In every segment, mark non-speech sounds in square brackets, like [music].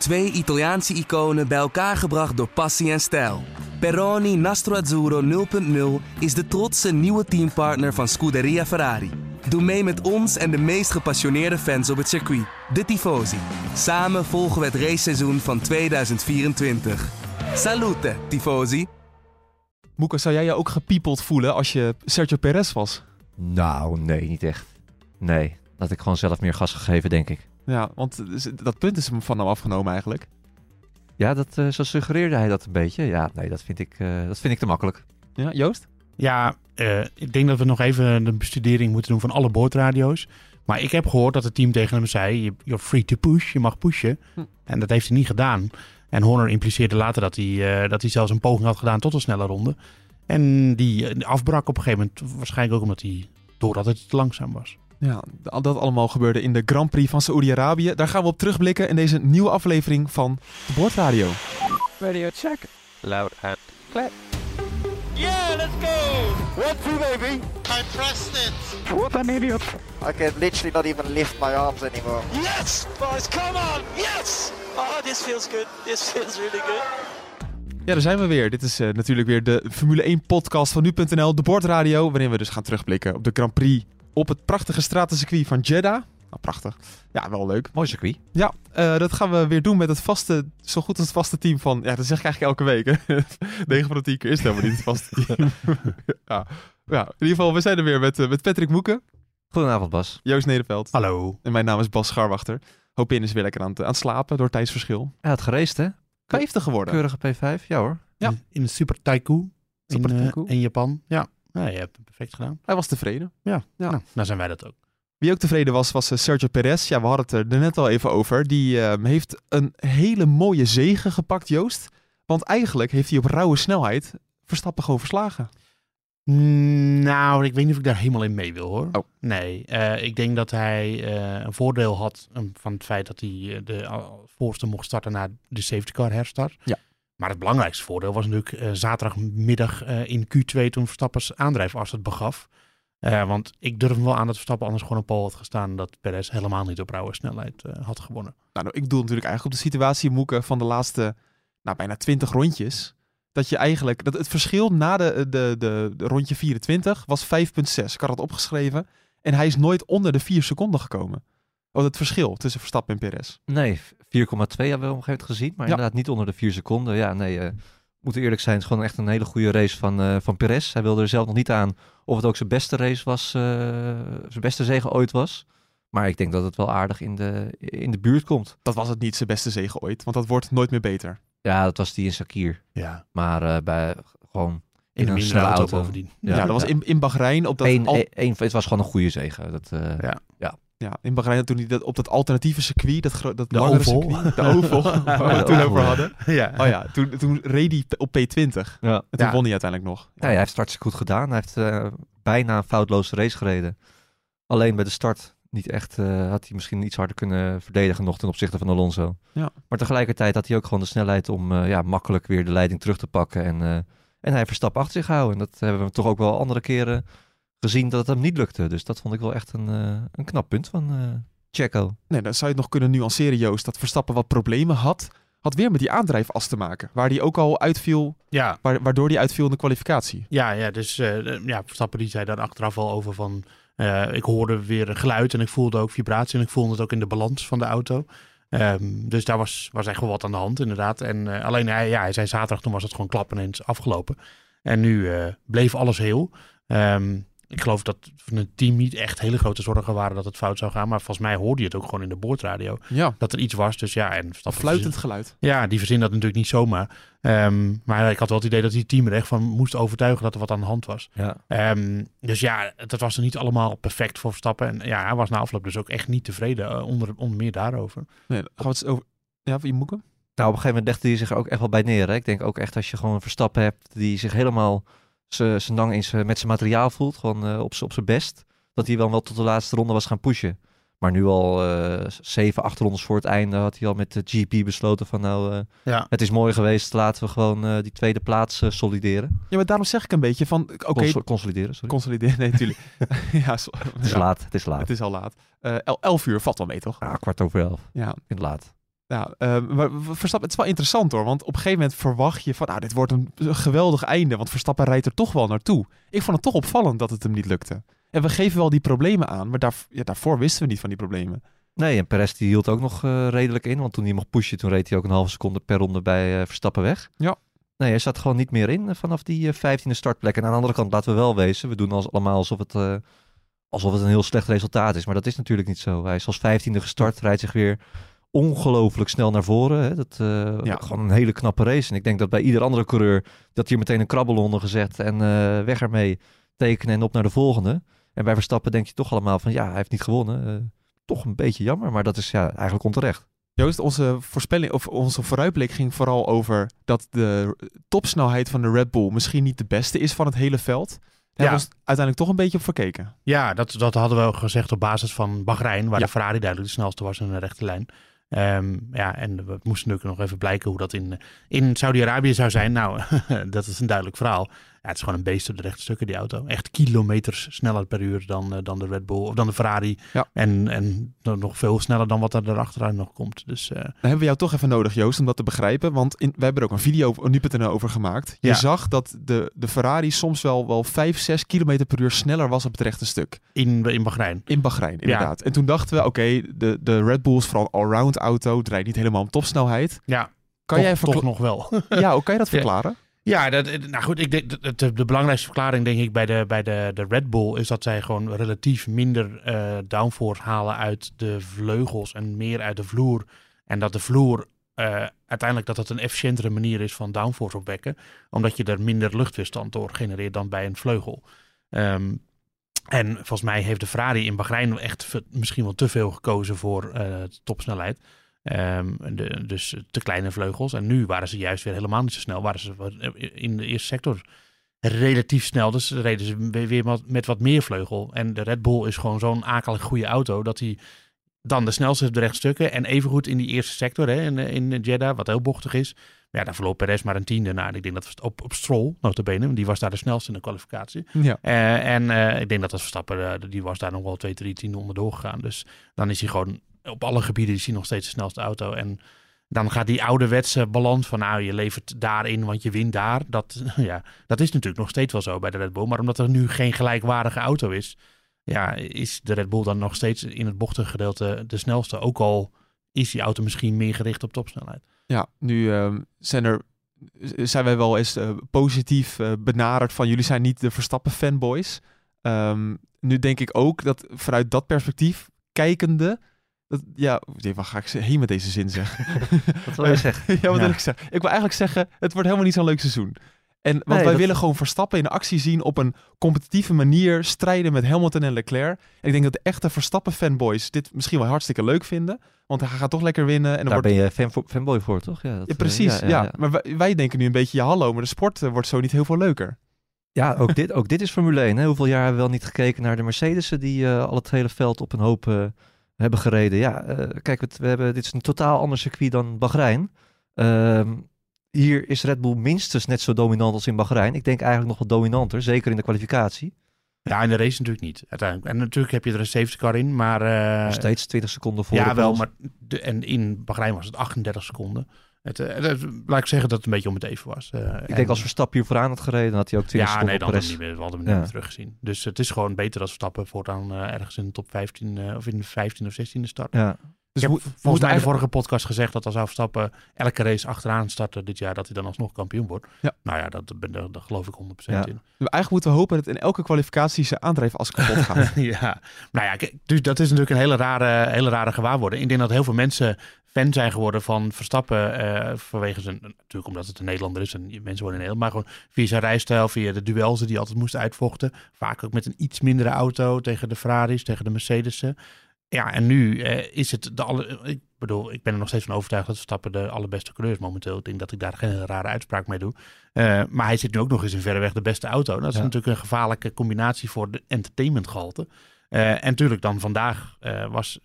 Twee Italiaanse iconen bij elkaar gebracht door passie en stijl. Peroni Nastro Azzurro 0.0 is de trotse nieuwe teampartner van Scuderia Ferrari. Doe mee met ons en de meest gepassioneerde fans op het circuit, de Tifosi. Samen volgen we het raceseizoen van 2024. Salute, Tifosi! Moeke, zou jij je ook gepiepeld voelen als je Sergio Perez was? Nou, nee, niet echt. Nee, dat ik gewoon zelf meer gas gegeven, denk ik. Ja, want dat punt is hem van hem afgenomen eigenlijk. Ja, dat, uh, zo suggereerde hij dat een beetje. Ja, nee, dat vind ik, uh, dat vind ik te makkelijk. Ja, Joost? Ja, uh, ik denk dat we nog even een bestudering moeten doen van alle boordradio's. Maar ik heb gehoord dat het team tegen hem zei: You're free to push, je mag pushen. Hm. En dat heeft hij niet gedaan. En Horner impliceerde later dat hij, dat hij zelfs een poging had gedaan tot een snelle ronde. En die afbrak op een gegeven moment, waarschijnlijk ook omdat hij doordat het te langzaam was. Ja, dat allemaal gebeurde in de Grand Prix van Saoedi-Arabië. Daar gaan we op terugblikken in deze nieuwe aflevering van de Bordradio. Radio check. Loud and clear. Yeah, let's go! One, two, baby. I pressed it. What an idiot. I can literally not even lift my arms anymore. Yes, boys, come on! Yes! Oh, this feels good. This feels really good. Ja, daar zijn we weer. Dit is uh, natuurlijk weer de Formule 1 podcast van nu.nl, de Bordradio, waarin we dus gaan terugblikken op de Grand Prix op het prachtige stratencircuit van Jeddah. Nou, prachtig. Ja, wel leuk. Mooi circuit. Ja, uh, dat gaan we weer doen met het vaste, zo goed als het vaste team van... Ja, dat zeg ik eigenlijk elke week. 9 [laughs] van de 10 keer is het helemaal niet het vaste team. [laughs] ja. ja, in ieder geval, we zijn er weer met, uh, met Patrick Moeken. Goedenavond, Bas. Joost Nederveld. Hallo. En mijn naam is Bas Scharwachter. Hopin is weer lekker aan het, aan het slapen door tijdsverschil. Ja, het gereest, hè? 50 geworden. Keurige P5, ja hoor. Ja. In de Super Taiko. Super in, Taiko. in Japan. Ja. Ja, je hebt het perfect gedaan. Hij was tevreden. Ja, ja. Nou, dan zijn wij dat ook. Wie ook tevreden was, was Sergio Perez. Ja, we hadden het er net al even over. Die uh, heeft een hele mooie zegen gepakt, Joost. Want eigenlijk heeft hij op rauwe snelheid Verstappen gewoon verslagen. Nou, ik weet niet of ik daar helemaal in mee wil hoor. Oh. Nee, uh, ik denk dat hij uh, een voordeel had van het feit dat hij de voorste mocht starten na de safety car herstart. Ja. Maar het belangrijkste voordeel was natuurlijk uh, zaterdagmiddag uh, in Q2 toen Verstappen's aandrijfas het begaf. Uh, want ik durf hem wel aan dat Verstappen anders gewoon op pol had gestaan. Dat Perez helemaal niet op rauwe snelheid had gewonnen. Nou, nou, ik bedoel natuurlijk eigenlijk op de situatie, Moeke, van de laatste nou, bijna 20 rondjes. Dat je eigenlijk, dat het verschil na de, de, de, de rondje 24 was 5,6. Ik had het opgeschreven. En hij is nooit onder de 4 seconden gekomen. Oh, het verschil tussen Verstappen en Perez. Nee, 4,2 hebben we op een gegeven moment gezien. Maar ja. inderdaad niet onder de 4 seconden. Ja, nee, uh, moeten eerlijk zijn. Het is gewoon echt een hele goede race van, uh, van Perez. Hij wilde er zelf nog niet aan of het ook zijn beste race was. Uh, zijn beste zege ooit was. Maar ik denk dat het wel aardig in de, in de buurt komt. Dat was het niet zijn beste zege ooit. Want dat wordt nooit meer beter. Ja, dat was die in Sakir. Ja. Maar uh, bij gewoon in, in een snelle auto. bovendien. Ja, ja, dat was in, in Bahrein. Op dat Eén, al... een, het was gewoon een goede zege. Dat, uh, ja. ja. Ja, in Bahrein toen hij dat op dat alternatieve circuit, dat, dat de langere oval. circuit, [laughs] de oval, waar we het toen over ja. hadden. Ja. Oh ja, toen, toen reed hij op P20. Ja. En toen Ja. won hij uiteindelijk nog. Ja, hij heeft hartstikke goed gedaan. Hij heeft uh, bijna een foutloze race gereden. Alleen bij de start niet echt, uh, had hij misschien iets harder kunnen verdedigen nog ten opzichte van Alonso. Ja. Maar tegelijkertijd had hij ook gewoon de snelheid om uh, ja, makkelijk weer de leiding terug te pakken. En, uh, en hij Verstappen achter zich houden. En dat hebben we toch ook wel andere keren gezien dat het hem niet lukte. Dus dat vond ik wel echt een, een knap punt van Checo. Nee, dan zou je het nog kunnen nuanceren, Joost. Dat Verstappen wat problemen had. Had weer met die aandrijfas te maken. Waar die ook al uitviel, Ja, waar, waardoor die uitviel in de kwalificatie. ja, ja dus uh, ja, Verstappen die zei daar achteraf al over van... Uh, ik hoorde weer een geluid en ik voelde ook vibratie en ik voelde het ook in de balans van de auto. Um, dus daar was, was echt wel wat aan de hand inderdaad. En uh, alleen hij, ja, hij zei zaterdag, toen was het gewoon klap ineens afgelopen. En nu uh, bleef alles heel. Um, ik geloof dat van het team niet echt hele grote zorgen waren dat het fout zou gaan. Maar volgens mij hoorde je het ook gewoon in de boordradio. Ja. Dat er iets was. Dus ja, en Een fluitend geluid. Ja, die verzin dat natuurlijk niet zomaar. Um, maar ik had wel het idee dat die team er echt van moest overtuigen dat er wat aan de hand was. Ja. Um, dus ja, dat was er niet allemaal perfect voor Verstappen. En ja, hij was na afloop dus ook echt niet tevreden. Uh, onder, onder meer daarover. Nee, gaan we het over... Ja, wie Moeken? Nou, op een gegeven moment legde hij zich er ook echt wel bij neer. Hè? Ik denk ook echt als je gewoon een Verstappen hebt die zich helemaal zijn dang eens met zijn materiaal voelt, gewoon uh, op zijn best, dat hij wel, wel tot de laatste ronde was gaan pushen. Maar nu al uh, zeven, acht rondes voor het einde had hij al met de GP besloten van nou, uh, ja. het is mooi geweest, laten we gewoon uh, die tweede plaats solideren. Ja, maar daarom zeg ik een beetje van, oké. Okay, Cons consolideren, sorry. Consolideren, nee, natuurlijk. [laughs] [laughs] ja, so, het is ja. laat, het is laat. Het is al laat. el elf uur valt wel mee, toch? Ja, kwart over elf. Ja. Het laat. Ja, eh, maar Verstappen, het is wel interessant hoor. Want op een gegeven moment verwacht je van, nou, dit wordt een geweldig einde. Want Verstappen rijdt er toch wel naartoe. Ik vond het toch opvallend dat het hem niet lukte. En we geven wel die problemen aan, maar daar, ja, daarvoor wisten we niet van die problemen. Nee, en Perez die hield ook nog eh, redelijk in. Want toen hij mocht pushen, toen reed hij ook een halve seconde per ronde bij eh, Verstappen weg. Ja. Nee, hij zat gewoon niet meer in eh, vanaf die 15e startplek. En aan de andere kant, laten we wel wezen, we doen als, allemaal alsof het, alsof het een heel slecht resultaat is. Maar dat is natuurlijk niet zo. Hij is als 15e gestart, rijdt zich weer ongelooflijk snel naar voren. Hè. Dat, eh, Ja. Gewoon een hele knappe race. En ik denk dat bij ieder andere coureur dat hier meteen een krabbel onder gezet en eh, weg ermee tekenen en op naar de volgende. En bij Verstappen denk je toch allemaal van ja, hij heeft niet gewonnen. Eh, toch een beetje jammer, maar dat is ja, eigenlijk onterecht. Joost, onze voorspelling of onze vooruitblik ging vooral over dat de topsnelheid van de Red Bull misschien niet de beste is van het hele veld. Daar hebben we ons uiteindelijk toch een beetje op verkeken. Ja, dat, dat hadden we ook gezegd op basis van Bahrein, waar Ja. de Ferrari duidelijk de snelste was in een rechte lijn. Ehm, ja, en we moesten natuurlijk nog even blijken hoe dat in, in Saudi-Arabië zou zijn. Nou, [laughs] dat is een duidelijk verhaal. Ja, het is gewoon een beest op de rechte stukken, die auto. Echt kilometers sneller per uur dan, eh, dan de Red Bull of dan de Ferrari. Ja. En, en nog veel sneller dan wat er erachteraan nog komt. Dus eh, Dan hebben we jou toch even nodig, Joost, om dat te begrijpen. Want in, we hebben er ook een video op nu.nl over gemaakt. Je Ja. zag dat de, de Ferrari soms wel, wel 5, 6 kilometer per uur sneller was op het rechte stuk. in, in Bahrein. In Bahrein, inderdaad. En toen dachten we, oké, de, de Red Bull is vooral een allround auto. Het rijdt niet helemaal om topsnelheid. Ja, Kan toch, jij toch nog wel. Ja, hoe kan je dat [laughs] verklaren? Ja, dat, nou goed, ik denk, de, belangrijkste verklaring denk ik bij, de, bij de, de Red Bull is dat zij gewoon relatief minder eh, downforce halen uit de vleugels en meer uit de vloer. En dat de vloer eh, uiteindelijk dat het een efficiëntere manier is van downforce opwekken, omdat je er minder luchtweerstand door genereert dan bij een vleugel. Ehm, en volgens mij heeft de Ferrari in Bahrein echt misschien wel te veel gekozen voor eh, topsnelheid. Ehm, de, dus te kleine vleugels. En nu waren ze juist weer helemaal niet zo snel. Waren ze wat- in de eerste sector relatief snel. Dus reden ze weer- met wat meer vleugel. En de Red Bull is gewoon zo'n akelig goede auto dat hij dan de snelste op de rechtstukken. En evengoed in die eerste sector hè, in, in Jeddah, wat heel bochtig is. Maar ja, daar verloor Perez maar een tiende. Nou, en ik denk dat op, op Stroll, notabene, want die was daar de snelste in de kwalificatie. Ja. Eh, en eh, ik denk dat dat Verstappen, eh, die was daar nog wel twee, drie tienden onderdoor gegaan. Dus dan is hij gewoon op alle gebieden is hij nog steeds de snelste auto. En dan gaat die ouderwetse balans van nou, je levert daarin, want je wint daar. Dat, [laughs] ja, dat is natuurlijk nog steeds wel zo bij de Red Bull. Maar omdat er nu geen gelijkwaardige auto is, ja, is de Red Bull dan nog steeds in het bochtige gedeelte de snelste. Ook al is die auto misschien meer gericht op topsnelheid. Ja, nu ehm, zijn er zijn wij wel eens eh, positief eh, benaderd van jullie zijn niet de Verstappen fanboys. Ehm, nu denk ik ook dat vanuit dat perspectief kijkende, dat, ja, wat ga ik heen met deze zin zeggen? [laughs] Wat wil je zeggen? [laughs] ja, wat Ja. wil ik zeggen? Ik wil eigenlijk zeggen, het wordt helemaal niet zo'n leuk seizoen. En want Nee, wij dat- willen gewoon Verstappen in actie zien op een competitieve manier strijden met Hamilton en Leclerc. En ik denk dat de echte Verstappen fanboys dit misschien wel hartstikke leuk vinden, want hij gaat toch lekker winnen en Daar wordt ben je fan voor- fanboy voor, toch? Ja, dat, ja, eh, precies. ja, Maar wij, wij denken nu een beetje, ja hallo, maar de sport eh, wordt zo niet heel veel leuker. Ja, ook dit, ook dit is Formule 1. Hè? Hoeveel jaar hebben we wel niet gekeken naar de Mercedes'en die eh, al het hele veld op een hoop hebben gereden. Ja, eh, kijk, het, we hebben, dit is een totaal ander circuit dan Bahrein. Ehm, hier is Red Bull minstens net zo dominant als in Bahrein. Ik denk eigenlijk nog wel dominanter, zeker in de kwalificatie. Ja, in de race natuurlijk niet, uiteindelijk. En natuurlijk heb je er een safety car in, maar... eh, Nog steeds 20 seconden voor ja, wel, maar de, en in Bahrein was het 38 seconden. Het, eh, het- laat ik zeggen dat het een beetje om het even was. Eh, Ik en- denk als Verstappen hier vooraan had gereden, dan had hij ook 20 Ja, nee, dan de hadden we niet meer, we hadden hem niet meer teruggezien. Dus het is gewoon beter als Verstappen voortaan eh, ergens in de top 15 eh, of in de 15 of 16 start. Ja. Dus ik heb volgens mij de vorige podcast gezegd dat als hij Verstappen elke race achteraan starten dit jaar, dat hij dan alsnog kampioen wordt. Ja. Nou ja, dat, ben- daar, daar geloof ik 100% Ja. in. Eigenlijk moeten we hopen dat in elke kwalificatie zijn aandrijf als kapot gaat. [laughs] ja, nou ja, dus dat is natuurlijk een hele rare, hele rare gewaarwording. Ik denk dat heel veel mensen fan zijn geworden van Verstappen eh, vanwege zijn, natuurlijk omdat het een Nederlander is en mensen worden in Nederland, maar gewoon via zijn rijstijl, via de duels die hij altijd moest uitvochten. Vaak ook met een iets mindere auto tegen de Ferraris, tegen de Mercedes'en. Ja, en nu eh, is het de alle. Ik bedoel, ik ben er nog steeds van overtuigd dat Verstappen de allerbeste coureur is momenteel. Ik denk dat ik daar geen rare uitspraak mee doe. Eh, maar hij zit nu ook nog eens in verreweg de beste auto. Dat is Ja. natuurlijk een gevaarlijke combinatie voor de entertainmentgehalte. Eh, en natuurlijk dan vandaag was...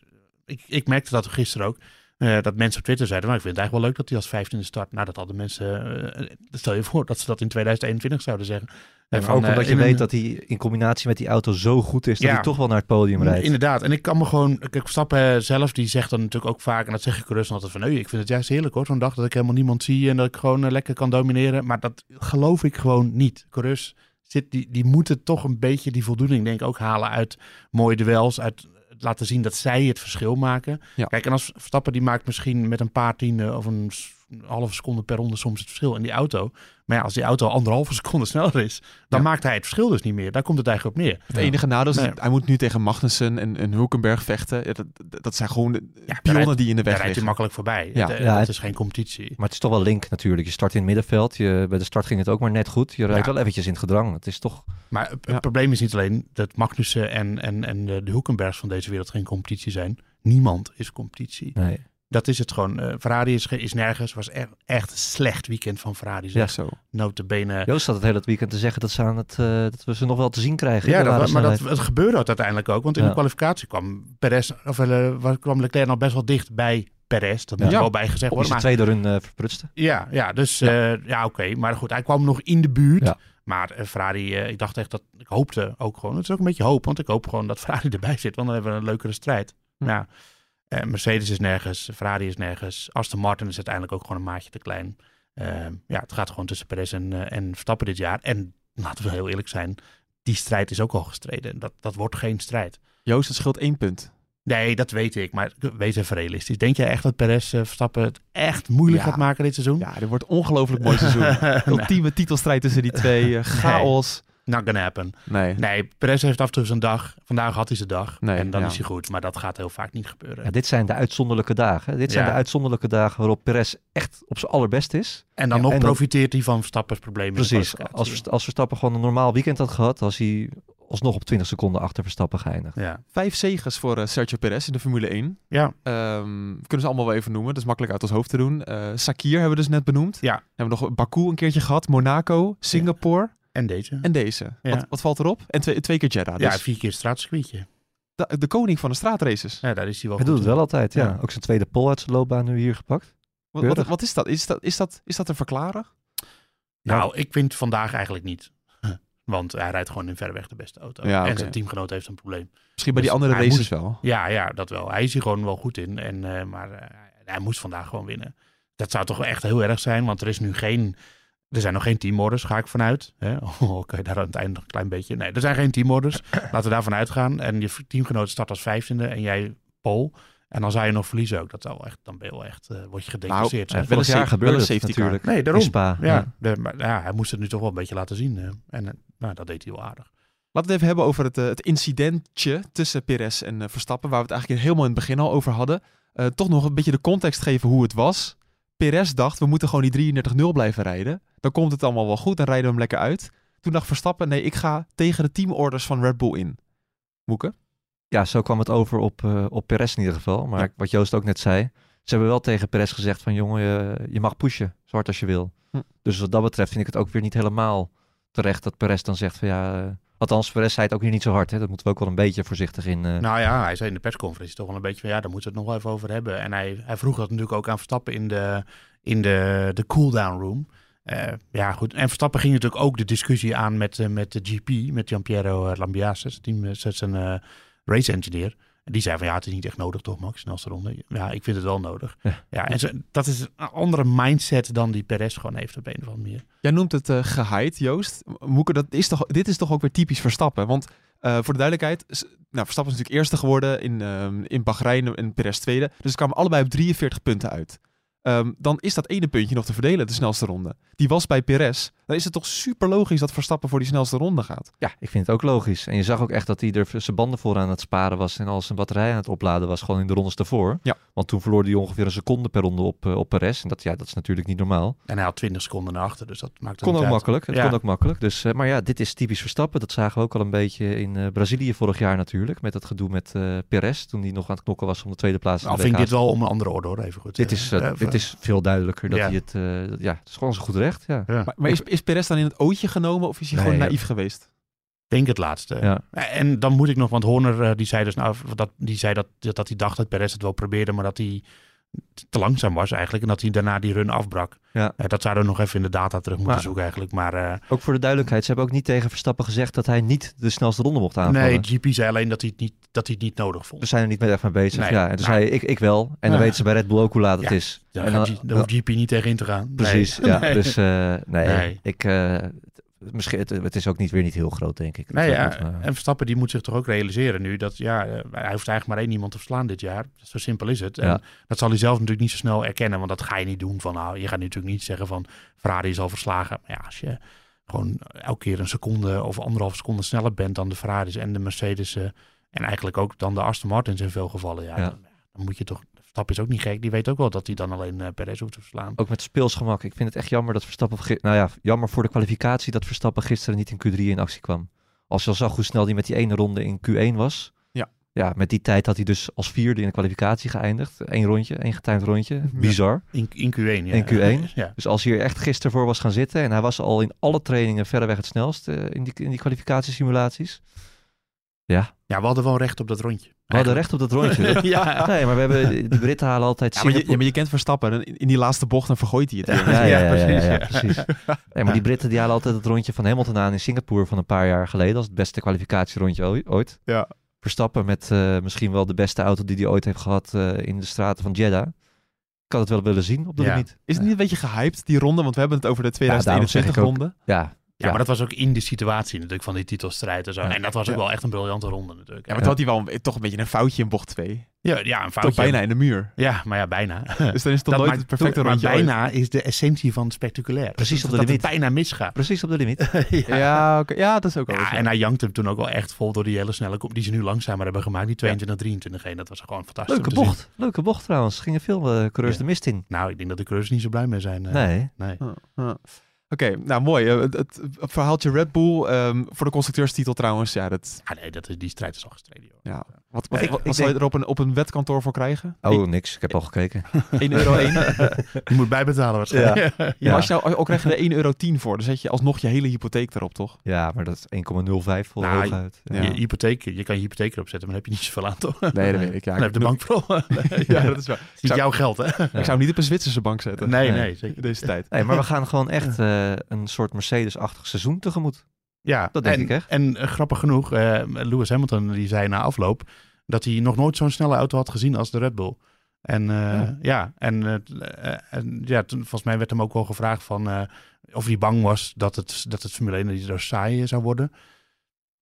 Ik, ik merkte dat gisteren ook. Eh, dat mensen op Twitter zeiden, maar ik vind het eigenlijk wel leuk dat hij als vijftiende start. Nou, dat hadden mensen, eh, stel je voor dat ze dat in 2021 zouden zeggen. En ook eh, omdat je in weet een- dat hij in combinatie met die auto zo goed is, dat Ja. hij toch wel naar het podium rijdt. Inderdaad. En ik kan me gewoon... Kijk, Verstappen zelf, die zegt dan natuurlijk ook vaak... En dat zeg ik gerust altijd van... Nee, ik vind het juist heerlijk hoor. Zo'n dag dat ik helemaal niemand zie... En dat ik gewoon eh, lekker kan domineren. Maar dat geloof ik gewoon niet. Corus zit... Die, die moeten toch een beetje die voldoening denk ik ook halen uit mooie duels. Uit laten zien dat zij het verschil maken. Ja. Kijk, en als Verstappen die maakt misschien met een paar tienden... Of een halve seconde per ronde soms het verschil in die auto. Maar ja, als die auto anderhalve [laughs] seconde sneller is... Dan Ja. maakt hij het verschil dus niet meer. Daar komt het eigenlijk op neer. Het enige nadeel is, Nee. hij moet nu tegen Magnussen en, en Hulkenberg vechten. Ja, dat, dat- zijn gewoon de daar pionnen die in de Daar weg rijdt hij liggen. makkelijk voorbij. Ja. Het, Ja, dat het- is geen competitie. Maar het is toch wel link natuurlijk. Je start in het middenveld. Je, bij de start ging het ook maar net goed. Je rijdt Ja. wel eventjes in het gedrang. Het is toch... Maar het, het Ja. probleem is niet alleen dat Magnussen en, en, en de, de Hulkenbergs van deze wereld geen competitie zijn. Niemand is competitie. Nee. Dat is het gewoon. Eh, Ferrari is, is nergens. Was echt, echt een slecht weekend van Ferrari. Ja, Zeg. zo. Notabene. Joost had het hele weekend te zeggen dat, ze aan het, eh, dat we ze nog wel te zien krijgen. Ja, dat, maar dat, het gebeurde ook uiteindelijk ook. Want in Ja. de kwalificatie kwam Perez, of eh, wa- kwam Leclerc nog best wel dicht bij Perez. Dat moet Ja. wel bij gezegd Op worden. Maar, tweede run eh, verprutste. ja, ja, dus ja, ja oké. Maar goed, hij kwam nog in de buurt. Ja. Maar Ferrari, ik dacht echt dat, ik hoopte ook gewoon, het is ook een beetje hoop, want ik hoop gewoon dat Ferrari [laughs] erbij zit, want dan hebben we een leukere strijd. Hm. Ja, eh, Mercedes is nergens, Ferrari is nergens, Aston Martin is uiteindelijk ook gewoon een maatje te klein. Eh, ja, het gaat gewoon tussen Perez en, eh, en Verstappen dit jaar. En laten we heel eerlijk zijn, die strijd is ook al gestreden. Dat, dat wordt geen strijd. Joost, het scheelt één punt. Nee, dat weet ik, maar wees even realistisch. Denk jij echt dat Perez eh, Verstappen het echt moeilijk Ja. gaat maken dit seizoen? Ja, dit wordt ongelooflijk mooi seizoen. [laughs] Ultieme titelstrijd tussen die twee. chaos. Not gonna happen. Nee. Nee, Perez heeft af en toe zijn dag. Vandaag had hij zijn dag. Nee, en dan ja. is hij goed. Maar dat gaat heel vaak niet gebeuren. Ja, dit zijn de uitzonderlijke dagen. Dit zijn Ja. de uitzonderlijke dagen waarop Perez echt op zijn allerbest is. en dan Ja, nog en dan- profiteert hij van Verstappen's problemen. Precies. Als, als Verstappen gewoon een normaal weekend had gehad, was hij alsnog op 20 seconden achter Verstappen geëindigd. Ja. Vijf zegens voor eh, Sergio Perez in de Formule 1. Ja. Ehm, kunnen ze allemaal wel even noemen. Dat is makkelijk uit ons hoofd te doen. Eh Sakir hebben we dus net benoemd. Ja. Hebben we nog Baku een keertje gehad. Monaco, Singapore En deze. en deze. Ja. Wat, wat valt erop? En twee, twee keer Jeddah. ja, Dus vier keer straatcircuitje. de, de koning van de straatraces. Ja, daar is hij wel Hij doet het wel altijd, ja. Ja. Ook zijn tweede pole uit zijn loopbaan nu hier gepakt. Wat, wat, is dat? Is dat, is, dat, is dat te verklaren? Nou, ik vind vandaag eigenlijk niet. [laughs] Want hij rijdt gewoon in verreweg de beste auto. Ja, En zijn teamgenoot heeft een probleem. Misschien bij die Dus andere races moest- wel. Ja, ja, dat wel. Hij is hier gewoon wel goed in. En, eh, maar eh, hij moest vandaag gewoon winnen. Dat zou toch wel echt heel erg zijn, want er is nu geen... Er zijn nog geen teamorders, ga ik vanuit. Hè? [laughs] Oh, Oké, daar aan het einde nog een klein beetje. Nee, er zijn geen teamorders. [clears throat] Laten we daarvan uitgaan. En je teamgenoot start als vijftiende en jij pol. En dan zou je nog verliezen ook. Dat zou wel echt, dan ben je wel echt, eh, word je gedeclasseerd. Nou, zeg. wel een jaar gebeurde het natuurlijk. nee, daarom. Spa. Ja, ja. de- maar, ja, hij moest het nu toch wel een beetje laten zien. eh. En eh, nou, dat deed hij wel aardig. Laten we het even hebben over het, eh, het incidentje tussen Perez en eh, Verstappen, waar we het eigenlijk helemaal in het begin al over hadden. Eh, toch nog een beetje de context geven hoe het was. Perez dacht, we moeten gewoon die 33-0 blijven rijden. Dan komt het allemaal wel goed, dan rijden we hem lekker uit. Toen dacht Verstappen, nee, ik ga tegen de teamorders van Red Bull in. Moeke? Ja, zo kwam het over op, eh, op Perez in ieder geval. Maar Ja. wat Joost ook net zei. Ze hebben wel tegen Perez gezegd van jongen, je, je mag pushen. Zo hard als je wil. Hm. Dus wat dat betreft vind ik het ook weer niet helemaal terecht dat Perez dan zegt van ja... althans, Perez zei het ook weer niet zo hard. Hè? Dat moeten we ook wel een beetje voorzichtig in... eh, Nou ja, hij zei in de persconferentie toch wel een beetje van ja, daar moeten we het nog wel even over hebben. En hij, hij vroeg dat natuurlijk ook aan Verstappen in de, in de, de cooldown room. Eh, ja, goed. En Verstappen ging natuurlijk ook de discussie aan met, eh, met de GP, met Giampiero eh, Lambiase, team, zijn eh, race engineer. Die zei van ja, het is niet echt nodig toch, Max, snelste ronde. Ja, ik vind het wel nodig. Ja. Ja, en ze, dat is een andere mindset dan die Perez gewoon heeft op een of andere manier. Jij noemt het eh geheid, Joost. Moeke, dat is toch, dit is toch ook weer typisch Verstappen. Want eh, voor de duidelijkheid, nou, Verstappen is natuurlijk eerste geworden in, ehm in Bahrein en Perez tweede. Dus ze kwamen allebei op 43 punten uit. Ehm, dan is dat ene puntje nog te verdelen, de snelste ronde. Die was bij Perez. Dan is het toch super logisch dat Verstappen voor die snelste ronde gaat. Ja, ik vind het ook logisch. En je zag ook echt dat hij er zijn banden voor aan het sparen was en al zijn batterij aan het opladen was, gewoon in de rondes ervoor. Ja. Want toen verloor hij ongeveer een seconde per ronde op, eh, op Perez. En dat, ja, dat is natuurlijk niet normaal. En hij had 20 seconden naar achter, dus dat maakt het kon ook uit. makkelijk. Het Ja. kon ook makkelijk. Dus, eh, maar ja, dit is typisch Verstappen. Dat zagen we ook al een beetje in eh, Brazilië vorig jaar natuurlijk. Met dat gedoe met eh Perez. Toen hij nog aan het knokken was om de tweede plaats. Nou, vind ik dit wel om een andere orde hoor, even goed. Dit is, dit is veel duidelijker dat Ja. hij het... eh, ja, het is gewoon zijn goed recht. Ja. ja. Maar, maar is, is Perez dan in het ootje genomen of is hij Nee, gewoon ja. naïef geweest? denk het laatste. Ja. En dan moet ik nog, want Horner eh, die zei dus nou, dat, die zei dat, dat hij dacht dat Perez het wel probeerde, maar dat hij te langzaam was eigenlijk. En dat hij daarna die run afbrak. Ja. Eh, dat zouden we nog even in de data terug moeten Maar- zoeken eigenlijk. Maar eh, Ook voor de duidelijkheid, ze hebben ook niet tegen Verstappen gezegd dat hij niet de snelste ronde mocht aanvallen. nee, GP zei alleen dat hij het niet, dat hij het niet nodig vond. We zijn er niet met echt mee bezig. Nee. Ja, en toen Nou. zei ik, ik wel. En dan weten ze bij Red Bull ook hoe laat het Ja. is. Daar, en dan- hoeft GP niet tegen in te gaan. Nee. Precies, ja. Nee. Dus eh, nee, Nee. ik... eh, misschien, het, het is ook niet weer niet heel groot, denk ik. Nee, ja, moet, eh, en Verstappen die moet zich toch ook realiseren nu dat ja, eh, hij hoeft eigenlijk maar één iemand te verslaan dit jaar. Zo simpel is het. En Ja. dat zal hij zelf natuurlijk niet zo snel erkennen, want dat ga je niet doen. Van, nou, je gaat natuurlijk niet zeggen van Ferrari is al verslagen. Maar ja, als je gewoon elke keer een seconde of anderhalf seconde sneller bent dan de Ferraris en de Mercedes en eigenlijk ook dan de Aston Martins in veel gevallen, ja, Ja. Dan, dan moet je toch. Verstappen is ook niet gek. Die weet ook wel dat hij dan alleen eh, Perez hoeft te verslaan. ook met speelsgemak. Ik vind het echt jammer dat Verstappen... Nou ja, jammer voor de kwalificatie dat Verstappen gisteren niet in Q3 in actie kwam. Als je al zag hoe snel hij met die ene ronde in Q1 was. Ja. Ja, met die tijd had hij dus als vierde in de kwalificatie geëindigd. Eén rondje, één getimed rondje. Bizar. In, in Q1, ja. In Q1? [laughs] Ja. Dus als hij er echt gisteren voor was gaan zitten en hij was al in alle trainingen verreweg het snelst eh, in, die, in die kwalificatiesimulaties. Ja, ja, we hadden wel recht op dat rondje. we hadden recht op dat rondje. [laughs] ja. Nee, maar we hebben, de Britten halen altijd Ja, maar, je, Singapore- ja, maar je kent Verstappen. en In die laatste bocht dan vergooit hij het weer. Ja, ja, ja, ja, ja, precies, ja, ja. precies. Nee, maar die Britten die halen altijd het rondje van Hamilton aan in Singapore van een paar jaar geleden. als het beste kwalificatierondje oi- ooit. Ja. Verstappen met eh, misschien wel de beste auto die hij ooit heeft gehad eh, in de straten van Jeddah. Ik had het wel willen zien op de Ja. limiet. Is het niet een beetje gehyped, die ronde? Want we hebben het over de daarom zeg 2021 ik ook. ronde. Ja, Ja, maar dat was ook in de situatie natuurlijk van die titelstrijd en zo. Ja. En dat was ook Ja. wel echt een briljante ronde natuurlijk. Ja, maar toen had hij wel een- toch een beetje een foutje in bocht 2. ja, ja, een Toch foutje. bijna in de muur. Ja, maar ja, bijna. [laughs] Dus dan is het toch Dat nooit het perfecte maar rondje ooit. bijna is de essentie van spectaculair. Precies op dat de het limiet. bijna misgaat. precies op de limiet. [laughs] ja. Ja, oké. ja, dat is ook wel. Ja, en hij jankte hem toen ook wel echt vol door die hele snelle kop die ze nu langzamer hebben gemaakt. Die 22, 23 heen. Dat was gewoon fantastisch. Leuke zien. bocht. Leuke bocht trouwens. Gingen veel coureurs Ja. de mist in. Nou, ik denk dat de coureurs niet zo blij mee zijn. eh. Nee. nee. Oké, nou mooi. Eh, Het, het, verhaaltje Red Bull ehm, voor de constructeurstitel trouwens. Ja, dat, Ah, nee, dat is, die strijd is al gestreden. Joh. ja. Wat, wat, Ik- wat, ik wat zou je er op een, op een wetkantoor voor krijgen? Oh, niks. Ik heb al gekeken. [laughs] 1 euro 1. [laughs] Je moet bijbetalen waarschijnlijk. Ja. [laughs] Ja. Maar als je nou, ook krijg je er 1 euro 10 voor. Dan zet je alsnog je hele hypotheek erop, toch? Ja, maar dat is 1,05 voor Nou, hooguit. Ja. Ja. Je, hypotheek, je kan je hypotheek erop zetten, maar dan heb je niet zoveel aan toch? Nee, dat weet ik. Ja, Dan heb de bank vooral. Ja, dat is wel. Het is niet zou- jouw geld, hè? Ik zou hem niet op een Zwitserse bank zetten. Nee, Nee. nee, zeker. Deze tijd. Nee, maar we gaan gewoon echt eh, een soort Mercedes-achtig seizoen tegemoet. Ja, Dat denk en, ik echt. En eh, grappig genoeg, eh, Lewis Hamilton die zei na afloop dat hij nog nooit zo'n snelle auto had gezien als de Red Bull. En eh, Ja. ja, en, en ja, toen, volgens mij werd hem ook wel gevraagd van of hij bang was dat het, dat het Formule 1 zo saai zou worden.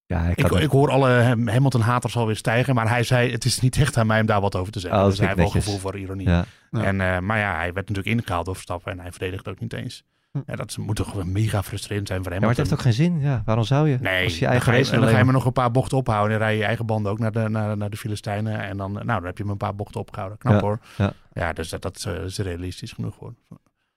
Ja, ik Ik, hoor alle Ham- Hamilton-haters alweer stijgen, maar hij zei het is niet echt aan mij om daar wat over te zeggen. Oh, dus hij heeft wel gevoel voor ironie. ja. Ja. En, maar ja, hij werd natuurlijk ingehaald door Verstappen en hij verdedigde ook niet eens. Hm. Ja, dat moet toch mega frustrerend zijn voor ja, Hamilton. maar het heeft ook geen zin. Ja, waarom zou je? Nee, Als je dan, eigen ga je, dan ga je maar nog een paar bochten ophouden. En rij je je eigen banden ook naar de, naar, naar de Filistijnen. En dan, nou, dan heb je me een paar bochten opgehouden. Knap Ja, hoor. ja. Ja, dus dat, dat eh, is realistisch genoeg voor.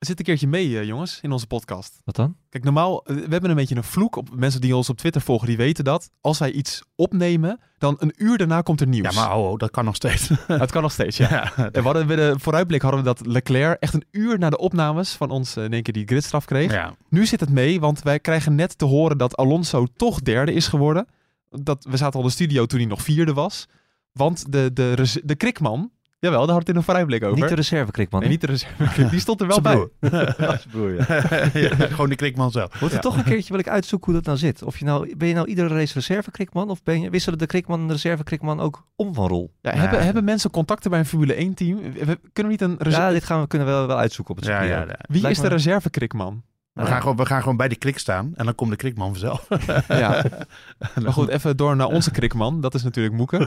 Er zit een keertje mee, eh, jongens, in onze podcast. Wat dan? Kijk, normaal, eh, we hebben een beetje een vloek. Op, mensen die ons op Twitter volgen, die weten dat. Als wij iets opnemen, dan een uur daarna komt er nieuws. Ja, maar oh, oh, dat kan nog steeds. [laughs] Het kan nog steeds, ja. [laughs] ja. En we hadden bij de vooruitblik hadden we dat Leclerc echt een uur na de opnames van ons eh, in één keer die gridstraf kreeg. ja. Nu zit het mee, want wij krijgen net te horen dat Alonso toch derde is geworden. Dat, we zaten al in de studio toen hij nog vierde was. Want de, de, res- de krikman, jawel, daar had het in een vooruitblik over. Niet de reservekrik, man. nee, niet de reserve, die stond er wel bij. [laughs] broer, ja. [laughs] Ja, Gewoon de krikman zelf. Moet er toch een keertje wil ik uitzoeken hoe dat nou zit. Of je nou, ben je nou iedere race reservekrikman? Of ben je, wisselen de krikman en de reservekrikman ook om van rol? Ja, Nee. hebben, hebben mensen contacten bij een Formule 1 team? We- Kunnen we niet een reserve... Ja, dit gaan we, kunnen we wel, wel uitzoeken op het Ja, circuit. ja, ja. Wie lijkt is de reservekrikman? We, gaan gewoon, we gaan gewoon bij de krik staan. En dan komt de krikman vanzelf. [laughs] Ja. [laughs] Maar goed, even door naar onze krikman. Dat is natuurlijk Moeke. [laughs]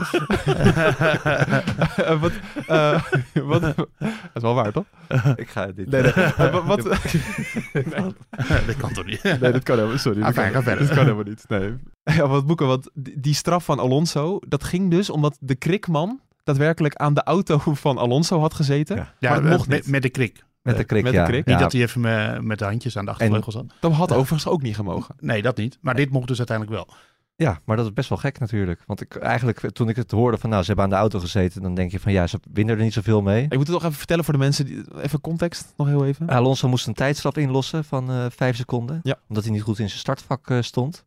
Eh, wat, eh, wat, dat is wel waar, toch? Ik ga dit... Nee, nee. Eh, wat, wat- dat kan toch niet? nee, dat kan helemaal Sorry. Ah, fijn, kan, ga verder. dat kan helemaal niet. Nee. Ja, wat Moeke, want die, die straf van Alonso, dat ging dus omdat de krikman daadwerkelijk aan de auto van Alonso had gezeten. Ja. Ja, Maar het mocht met, niet. met de krik. Met de krik, Met de ja. krik. Ja, Niet dat hij even me- met de handjes aan de achtervleugel zat. Dat had overigens ook niet gemogen. Nee, dat niet. Maar dit mocht dus uiteindelijk wel. Ja, maar dat is best wel gek natuurlijk. Want ik, eigenlijk, toen ik het hoorde van nou, ze hebben aan de auto gezeten, dan denk je van ja, ze winnen er niet zoveel mee. Ik moet het toch even vertellen voor de mensen. Die, even context, nog heel even. Alonso moest een tijdstraf inlossen van eh vijf seconden. Ja. Omdat hij niet goed in zijn startvak eh, stond.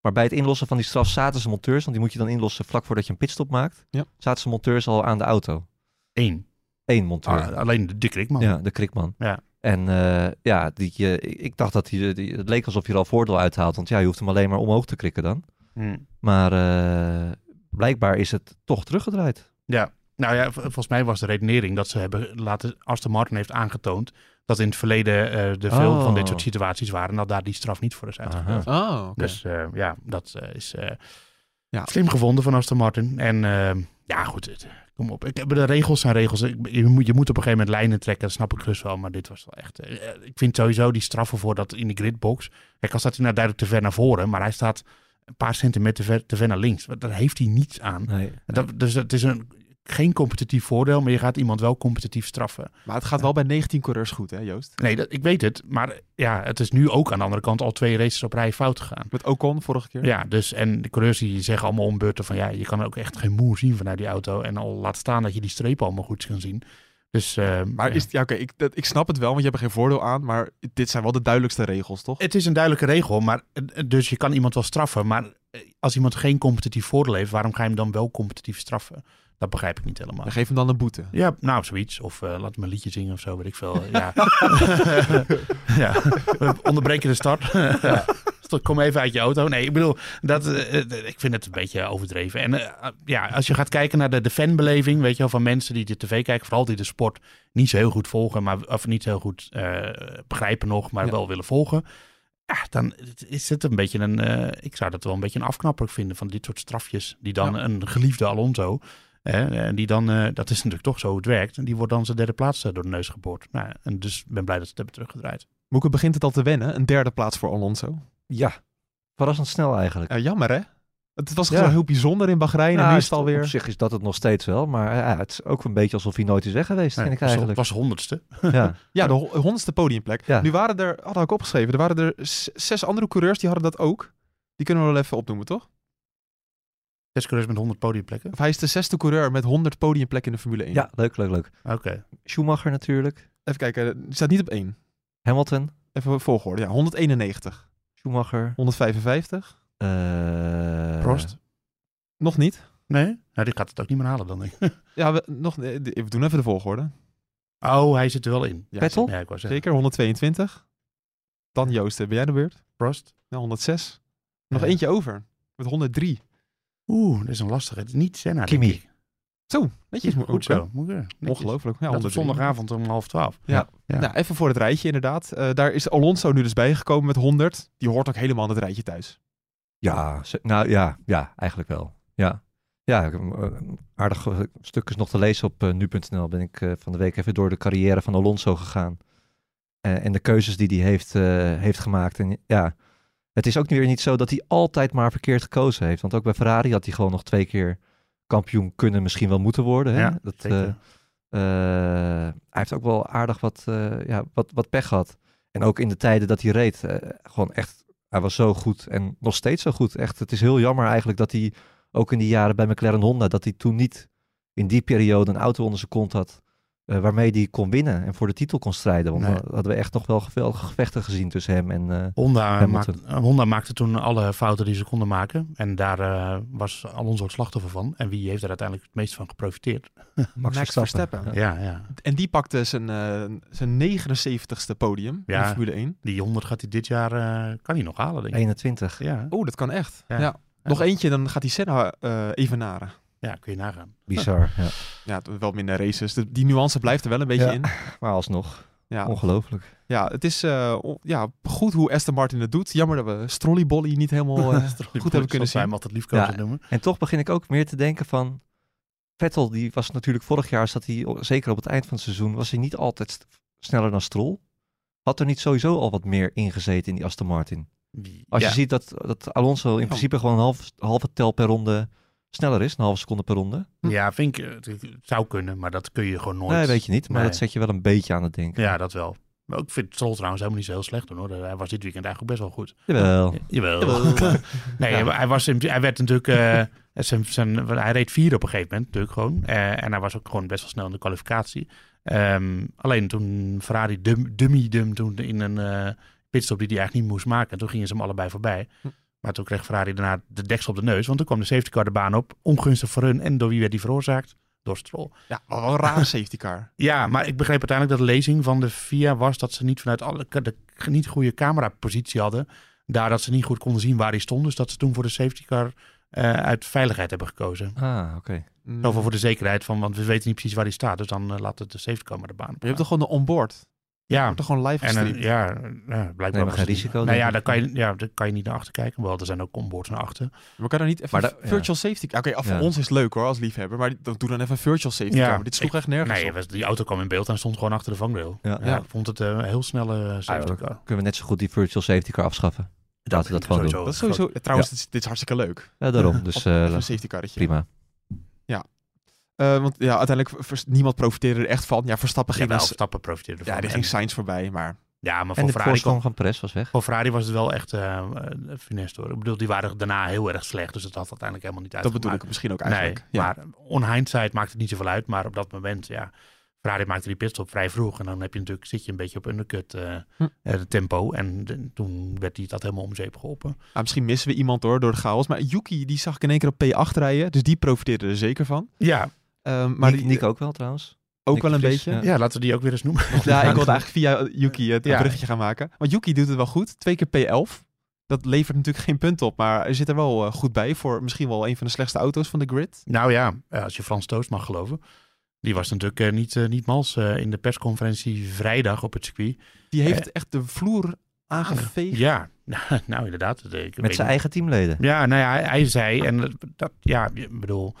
Maar bij het inlossen van die straf zaten ze monteurs, want die moet je dan inlossen vlak voordat je een pitstop maakt. Ja. Zaten ze monteurs al aan de auto. Eén. Één monteur. Ah, alleen de Dick Rikman. Ja, de Krikman. Ja. En eh, ja, die, eh, ik dacht dat hij, die, het leek alsof hij er al voordeel uithaalt. Want ja, je hoeft hem alleen maar omhoog te krikken dan. Hm. Maar eh, blijkbaar is het toch teruggedraaid. Ja, nou ja, volgens mij was de redenering dat ze hebben laten, Aston Martin heeft aangetoond dat in het verleden eh er veel Oh. van dit soort situaties waren en dat daar die straf niet voor is uitgedeeld. Oh, oké. Dus eh, ja, dat eh, is eh, Ja. slim gevonden van Aston Martin. En eh, ja, goed, het- kom op. Ik, de regels zijn regels. Je moet, je moet op een gegeven moment lijnen trekken, dat snap ik gerust wel. Maar dit was wel echt... eh, ik vind sowieso die straffen voor dat in de gridbox... Kijk, al staat hij nou duidelijk te ver naar voren, maar hij staat een paar centimeter te ver, te ver naar links. Daar heeft hij niets aan. Nee. Dat, dus het is een, geen competitief voordeel, maar je gaat iemand wel competitief straffen. Maar het gaat wel bij 19 coureurs goed, hè Joost? Nee, dat, ik weet het. Maar ja, het is nu ook aan de andere kant al twee races op rij fout gegaan. Met Ocon vorige keer. Ja, dus en de coureurs die zeggen allemaal om beurten van ja, je kan ook echt geen moer zien vanuit die auto. En al laat staan dat je die strepen allemaal goed kan zien. Dus, eh, Maar ja. is, ja, oké, ik, dat- ik snap het wel, want je hebt er geen voordeel aan. Maar dit zijn wel de duidelijkste regels, toch? het is een duidelijke regel, maar eh, dus je kan iemand wel straffen. Maar eh, als iemand geen competitief voordeel heeft, waarom ga je hem dan wel competitief straffen? Dat begrijp ik niet helemaal. Dan geef hem dan een boete. Ja, nou, zoiets. Of eh, laat me een liedje zingen of zo, weet ik veel. [laughs] Ja, [laughs] ja. we onderbreken de start. [laughs] Stop, Kom even uit je auto. Nee, ik bedoel, dat, eh, eh, ik vind het een beetje overdreven. En ja, als je gaat kijken naar de, de fanbeleving, weet je wel, van mensen die de tv kijken, vooral die de sport niet zo heel goed volgen, maar, of niet heel goed begrijpen nog, maar Ja. wel willen volgen. Ja, dan is het een beetje een, ik zou dat wel een beetje een afknapper vinden van dit soort strafjes, die dan Ja. een geliefde Alonso, Hè, en die dan, eh, dat is natuurlijk toch zo hoe het werkt. En die wordt dan zijn derde plaats eh, door de neus geboord. Nou, en dus ik ben blij dat ze het hebben teruggedraaid. Moeke begint het al te wennen. Een derde plaats voor Alonso. Ja, verrassend snel eigenlijk. Ja, jammer hè? Het was Ja. gewoon heel bijzonder in Bahrein en Ja, nu is het Op alweer... zich is dat het nog steeds wel. Maar ja, het is ook een beetje alsof hij nooit is weg geweest, Nee, vind ik was- eigenlijk. was honderdste. Ja. [laughs] Ja, de ho- honderdste podiumplek. Ja. Nu waren er, had ik opgeschreven, er waren er zes andere coureurs die hadden dat ook. Die kunnen we wel even opnoemen, toch? Zes coureurs met 100 podiumplekken. Of hij is de zesde coureur met 100 podiumplekken in de Formule 1. ja, leuk, leuk, leuk. Oké. Schumacher natuurlijk. Even kijken, die staat niet op één. Hamilton. Even volgorde. Ja, 191. Schumacher. 155. eh, Prost. Nog niet. Nee? Nou, die gaat het ook niet meer halen dan. denk ik. [laughs] Ja, we, nog, eh, we doen even de volgorde. Oh, hij zit er wel in. Ja, Vettel? Ja, ik zeggen. Zeker, 122. Dan Joost, ben jij de beurt? Prost. Ja, 106. Nog Ja. eentje over. Met 103. Oeh, dat is een lastige. Het is niet Senna, Kimi. denk ik. Zo, netjes. Goed, Goed zo. Netjes. Ongelooflijk. Ja, Dat op 103. zondagavond om half twaalf. Ja. Ja. Nou, even voor het rijtje inderdaad. Eh, daar is Alonso nu dus bijgekomen met 100. Die hoort ook helemaal in het rijtje thuis. Ja, nou ja, ja, eigenlijk wel. Ja, ja eh, aardig eh, stuk is nog te lezen op nu.nl. Ben ik eh, van de week even door de carrière van Alonso gegaan. Eh, en de keuzes die hij heeft, eh, heeft gemaakt. En ja, het is ook weer niet zo dat hij altijd maar verkeerd gekozen heeft. Want ook bij Ferrari had hij gewoon nog twee keer kampioen kunnen, misschien wel moeten worden. Hè? Ja, dat, eh, eh, hij heeft ook wel aardig wat, eh, ja, wat, wat pech gehad. En ook in de tijden dat hij reed, gewoon echt, hij was zo goed en nog steeds zo goed. Echt, het is heel jammer eigenlijk dat hij ook in die jaren bij McLaren Honda, dat hij toen niet in die periode een auto onder zijn kont had. Eh, waarmee hij kon winnen en voor de titel kon strijden. Want Nee. dan hadden we echt nog wel geweldige gevechten gezien tussen hem en... eh, Honda, maakte, Honda maakte toen alle fouten die ze konden maken. En daar eh, was Alonso het slachtoffer van. En wie heeft er uiteindelijk het meest van geprofiteerd? [laughs] Max Verstappen. Ja. Ja, ja. En die pakte zijn, eh, zijn 79ste podium in Ja. de Formule 1. Die 100 gaat hij dit jaar, eh, kan hij nog halen, denk ik. 21. Ja, Oh, dat kan echt. Ja. Ja. Nog eentje, dan gaat hij Senna eh evenaren. Ja, kun je nagaan. Bizar, [laughs] ja. Ja, het- wel minder races. De- die nuance blijft er wel een beetje Ja. in. [laughs] Maar alsnog, Ja, ongelooflijk. ja het is eh, ja, goed hoe Aston Martin het doet. Jammer dat we Strollybolly niet helemaal eh, [laughs] goed hebben kunnen zien. hem altijd Ja. noemen. En toch begin ik ook meer te denken van... Vettel, die was natuurlijk vorig jaar, zat hij, zeker op het eind van het seizoen, was hij niet altijd sneller dan Stroll. Had er niet sowieso al wat meer ingezeten in die Aston Martin? Als ja. je ziet dat, dat Alonso in principe gewoon een half, halve tel per ronde sneller is, een halve seconde per ronde. Ja, vind ik, het het zou kunnen, maar dat kun je gewoon nooit. Nee, weet je niet, maar Nee. dat zet je wel een beetje aan het denken. Ja, dat wel. Maar ik vind Stroll trouwens helemaal niet zo heel slecht doen, hoor. Hij was dit weekend eigenlijk best wel goed. Jawel. Jawel. [laughs] nee, Ja. hij, was, in- hij werd natuurlijk... eh, zijn, zijn, hij reed vier op een gegeven moment natuurlijk gewoon. Eh, en hij was ook gewoon best wel snel in de kwalificatie. Ehm, alleen toen Ferrari dum, dummy dum toen in een eh, pitstop die hij eigenlijk niet moest maken. Toen gingen ze hem allebei voorbij. Maar toen kreeg Ferrari daarna de deksel op de neus. Want toen kwam de safety car de baan op. Ongunstig voor hun. En door wie werd die veroorzaakt? door Stroll. Ja, wel een rare safety car. Ja, maar ik begreep uiteindelijk dat de lezing van de FIA was dat ze niet vanuit alle de niet goede camerapositie hadden. Daar dat ze niet goed konden zien waar hij stond. Dus dat ze toen voor de safety car eh, uit veiligheid hebben gekozen. Ah, oké. Mm. Zoveel voor de zekerheid van, want we weten niet precies waar hij staat. Dus dan eh, laat het de safety car maar de baan. Maar je hebt toch gewoon een onboard? Ja, toch gewoon live en gestreamd? een, ja, eh, blijkbaar Nemen was geen het- risico, Nou ja, daar kan je, ja, daar kan je niet naar achter kijken. Wel, er zijn ook onboards naar achter. Kan er niet even Maar da- virtual safety car? Oké, voor Ja. ons is het leuk hoor, als liefhebber. Maar dan doe dan even virtual safety Ja, car. Maar dit sloeg echt nergens Nee, op. was- die auto kwam in beeld en stond gewoon achter de vangrail. Ja. Ja, ik vond het eh, een heel snelle safety Ah, car. Kunnen we net zo goed die virtual safety car afschaffen? Laten we dat gewoon doen. Dat is sowieso... Trouwens, dit, is, dit is hartstikke leuk. Ja, daarom. [laughs] Dus eh, een safety carretje. prima. Eh, want ja, uiteindelijk, vers- niemand profiteerde er echt van. Ja, Verstappen Ja, ging... wel, dus- Verstappen profiteerde ervan. ja, die En- ging Sainz voorbij, maar... ja, maar En voor de Ferrari, voorsprong van Perez was weg. voor Ferrari was het wel echt eh uh, finesse hoor. Ik bedoel, die waren daarna heel erg slecht. Dus dat had uiteindelijk helemaal niet Dat uitgemaakt. bedoel ik misschien ook Nee, eigenlijk. ja. maar on hindsight maakt het niet zoveel uit. Maar op dat moment, ja... Ferrari maakte die pitstop vrij vroeg. En dan heb je natuurlijk, zit je een beetje op undercut eh Hm. eh, tempo. En de- toen werd die dat helemaal om zeep geholpen. Ah, misschien missen we iemand hoor, door de chaos. Maar Yuki, die zag ik in één keer op P8 rijden. Dus die profiteerde er zeker van. Ja, Ehm, maar die, Nick ook wel trouwens. ook Nick wel een beetje. ja. ja, laten we die ook weer eens noemen. [laughs] Ja, ik wilde eigenlijk via Yuki het Ja. bruggetje gaan maken. Want Yuki doet het wel goed. Twee keer P11. Dat levert natuurlijk geen punt op. Maar hij zit er wel eh, goed bij voor misschien wel een van de slechtste auto's van de grid. Nou ja, eh, als je Frans Toost mag geloven. Die was natuurlijk eh, niet, niet mals eh, in de persconferentie vrijdag op het circuit. Die heeft echt de vloer aangeveegd. Ja, [laughs] nou inderdaad. Ik Met zijn eigen teamleden. Ja, nou ja, hij, hij zei, en dat, ja, ik bedoel,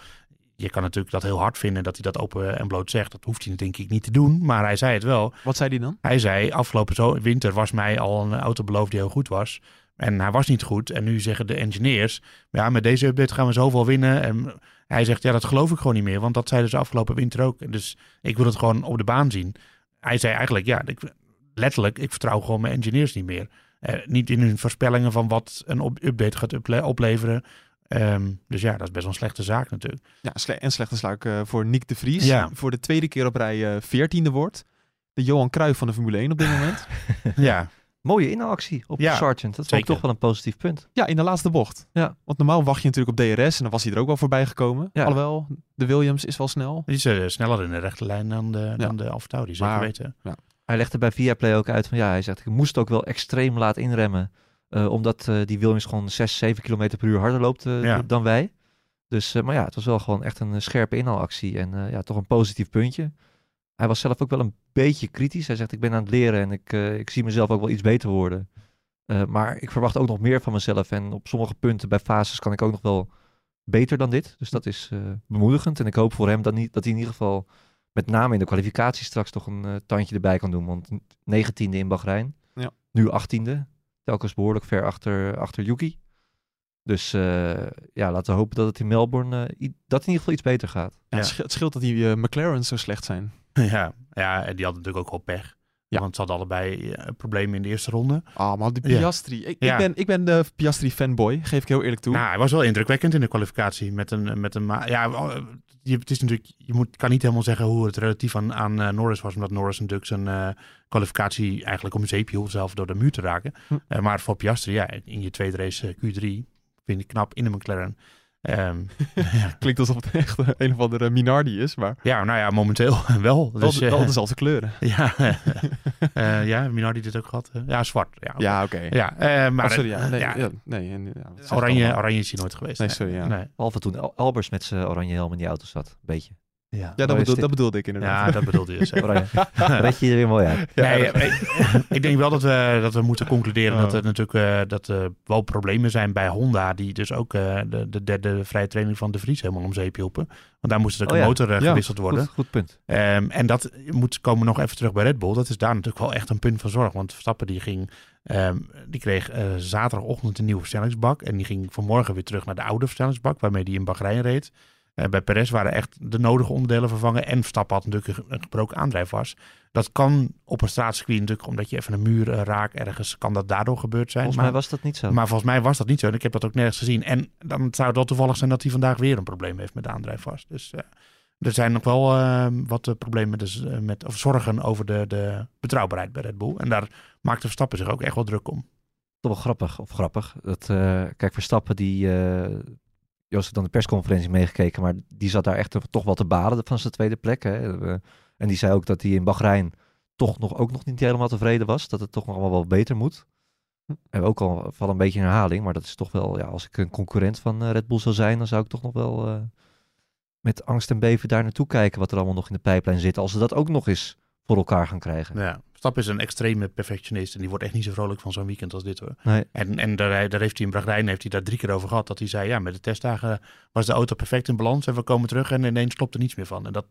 je kan natuurlijk dat heel hard vinden dat hij dat open en bloot zegt. Dat hoeft hij denk ik niet te doen, maar hij zei het wel. Wat zei hij dan? Hij zei, afgelopen zo, winter was mij al een auto beloofd die heel goed was. En hij was niet goed. En nu zeggen de engineers, ja, met deze update gaan we zoveel winnen. En hij zegt, ja, dat geloof ik gewoon niet meer. Want dat zeiden ze afgelopen winter ook. Dus ik wil het gewoon op de baan zien. Hij zei eigenlijk, ja, ik, letterlijk, ik vertrouw gewoon mijn engineers niet meer. Eh, niet in hun voorspellingen van wat een update gaat opleveren. Ehm, dus ja, dat is best wel een slechte zaak natuurlijk. Ja, sle- en slechte sluik eh, voor Nick de Vries. Ja. Voor de tweede keer op rij eh, veertiende wordt. De Johan Cruijff van de Formule 1 op dit moment. [laughs] ja, Mooie inhaalactie op Ja, Sargent. Dat is ook toch wel een positief punt. Ja, in de laatste bocht. Ja. Want normaal wacht je natuurlijk op DRS en dan was hij er ook wel voorbij gekomen. Ja. Alhoewel, de Williams is wel snel. die is eh, sneller in de rechte lijn dan de, dan de Alfa Tauri, zeker Maar- weten. Hij legde bij Viaplay ook uit van ja, hij zegt ik moest ook wel extreem laat inremmen. Eh, omdat eh, die Williams gewoon 6, 7 km per uur harder loopt eh, Ja. dan wij. Dus, maar ja, het was wel gewoon echt een scherpe inhaalactie. En ja, toch een positief puntje. Hij was zelf ook wel een beetje kritisch. Hij zegt ik ben aan het leren en ik, ik zie mezelf ook wel iets beter worden. Maar ik verwacht ook nog meer van mezelf. En op sommige punten bij fases kan ik ook nog wel beter dan dit. Dus dat is bemoedigend. En ik hoop voor hem dat, niet, dat hij in ieder geval met name in de kwalificatie straks toch een tandje erbij kan doen. Want 19e in Bahrein, Ja. nu 18e. Telkens behoorlijk ver achter, achter Yuki. Dus eh, ja, laten we hopen dat het in Melbourne eh, i- dat in ieder geval iets beter gaat. Ja, Ja. Het, scheelt, dat die eh, McLaren's zo slecht zijn. [laughs] Ja, ja, en die hadden natuurlijk ook wel pech. Ja. Want ze hadden allebei problemen in de eerste ronde. Ah, man, die Ja. Piastri. Ik, Ja. ik, ben, ik ben de Piastri fanboy, geef ik heel eerlijk toe. Nou, hij was wel indrukwekkend in de kwalificatie. Met een, met een, ja, je, het is natuurlijk, je moet, kan niet helemaal zeggen hoe het relatief aan, aan eh, Norris was. Omdat Norris natuurlijk zijn eh, kwalificatie eigenlijk om een zeep hield zelf door de muur te raken. Hm. Eh, maar voor Piastri, ja, in je tweede race eh, Q3, vind ik knap in de McLaren. Ehm, [laughs] ja, Klinkt alsof het echt eh, een of andere Minardi is, maar ja, nou ja, momenteel [laughs] wel. wel, Dus, de- eh, wel dezelfde kleuren. [laughs] ja, eh, ja, Minardi dit ook gehad. eh. ja, zwart. Ja, Ja, oké. ja eh, maar Oh, sorry, ja. eh, Nee, ja, ja, nee, oranje, oranje is hij nooit geweest. Nee, sorry, ja. Nee. Behalve toen Al- Albers met zijn oranje helm in die auto zat. Een beetje. Ja, Ja, dat, bedoel, dat bedoelde ik inderdaad. ja, dat bedoelde je. Red [laughs] je er weer mooi uit. Ja, nee, dat- ik, ik denk wel dat we, dat we moeten concluderen Oh. dat er natuurlijk eh, dat, er wel problemen zijn bij Honda. Die dus ook eh, de, de derde vrije training van de Vries helemaal om zeep hielpen. Want daar moest ook Oh een motor eh, Ja, gewisseld worden. Goed, goed punt. Ehm, en dat moet komen nog even terug bij Red Bull. Dat is daar natuurlijk wel echt een punt van zorg. Want Verstappen die ging, ehm, die kreeg eh, zaterdagochtend een nieuwe versnellingsbak. En die ging vanmorgen weer terug naar de oude versnellingsbak waarmee die in Bahrein reed. Eh, bij Perez waren echt de nodige onderdelen vervangen. En Verstappen had natuurlijk een, gebroken aandrijfas. Dat kan op een straatcircuit natuurlijk, omdat je even een muur eh, raakt ergens, kan dat daardoor gebeurd zijn. Volgens maar, mij was dat niet zo. maar volgens mij was dat niet zo. En ik heb dat ook nergens gezien. En dan zou het wel toevallig zijn dat hij vandaag weer een probleem heeft met de aandrijfas. Dus eh, er zijn nog wel eh, wat problemen dus, met, of zorgen over de, de betrouwbaarheid bij Red Bull. En daar maakt de Verstappen zich ook echt wel druk om. toch wel grappig, of grappig. Dat, kijk, Verstappen die, Joost heeft dan de persconferentie meegekeken, maar die zat daar echt toch wel te balen van zijn tweede plek. Hè. Eh, en die zei ook dat hij in Bahrein toch nog, ook nog niet helemaal tevreden was. Dat het toch nog wel wat beter moet. En ook al van een beetje een herhaling, maar dat is toch wel, ja, als ik een concurrent van eh, Red Bull zou zijn, dan zou ik toch nog wel eh, met angst en beven daar naartoe kijken wat er allemaal nog in de pijplijn zit. Als ze dat ook nog eens voor elkaar gaan krijgen. Ja, Verstappen is een extreme perfectionist en die wordt echt niet zo vrolijk van zo'n weekend als dit hoor. Nee. En, en daar, daar heeft hij in Bahrein heeft hij daar drie keer over gehad. Dat hij zei, ja, met de testdagen was de auto perfect in balans en we komen terug en ineens klopt er niets meer van. En dat,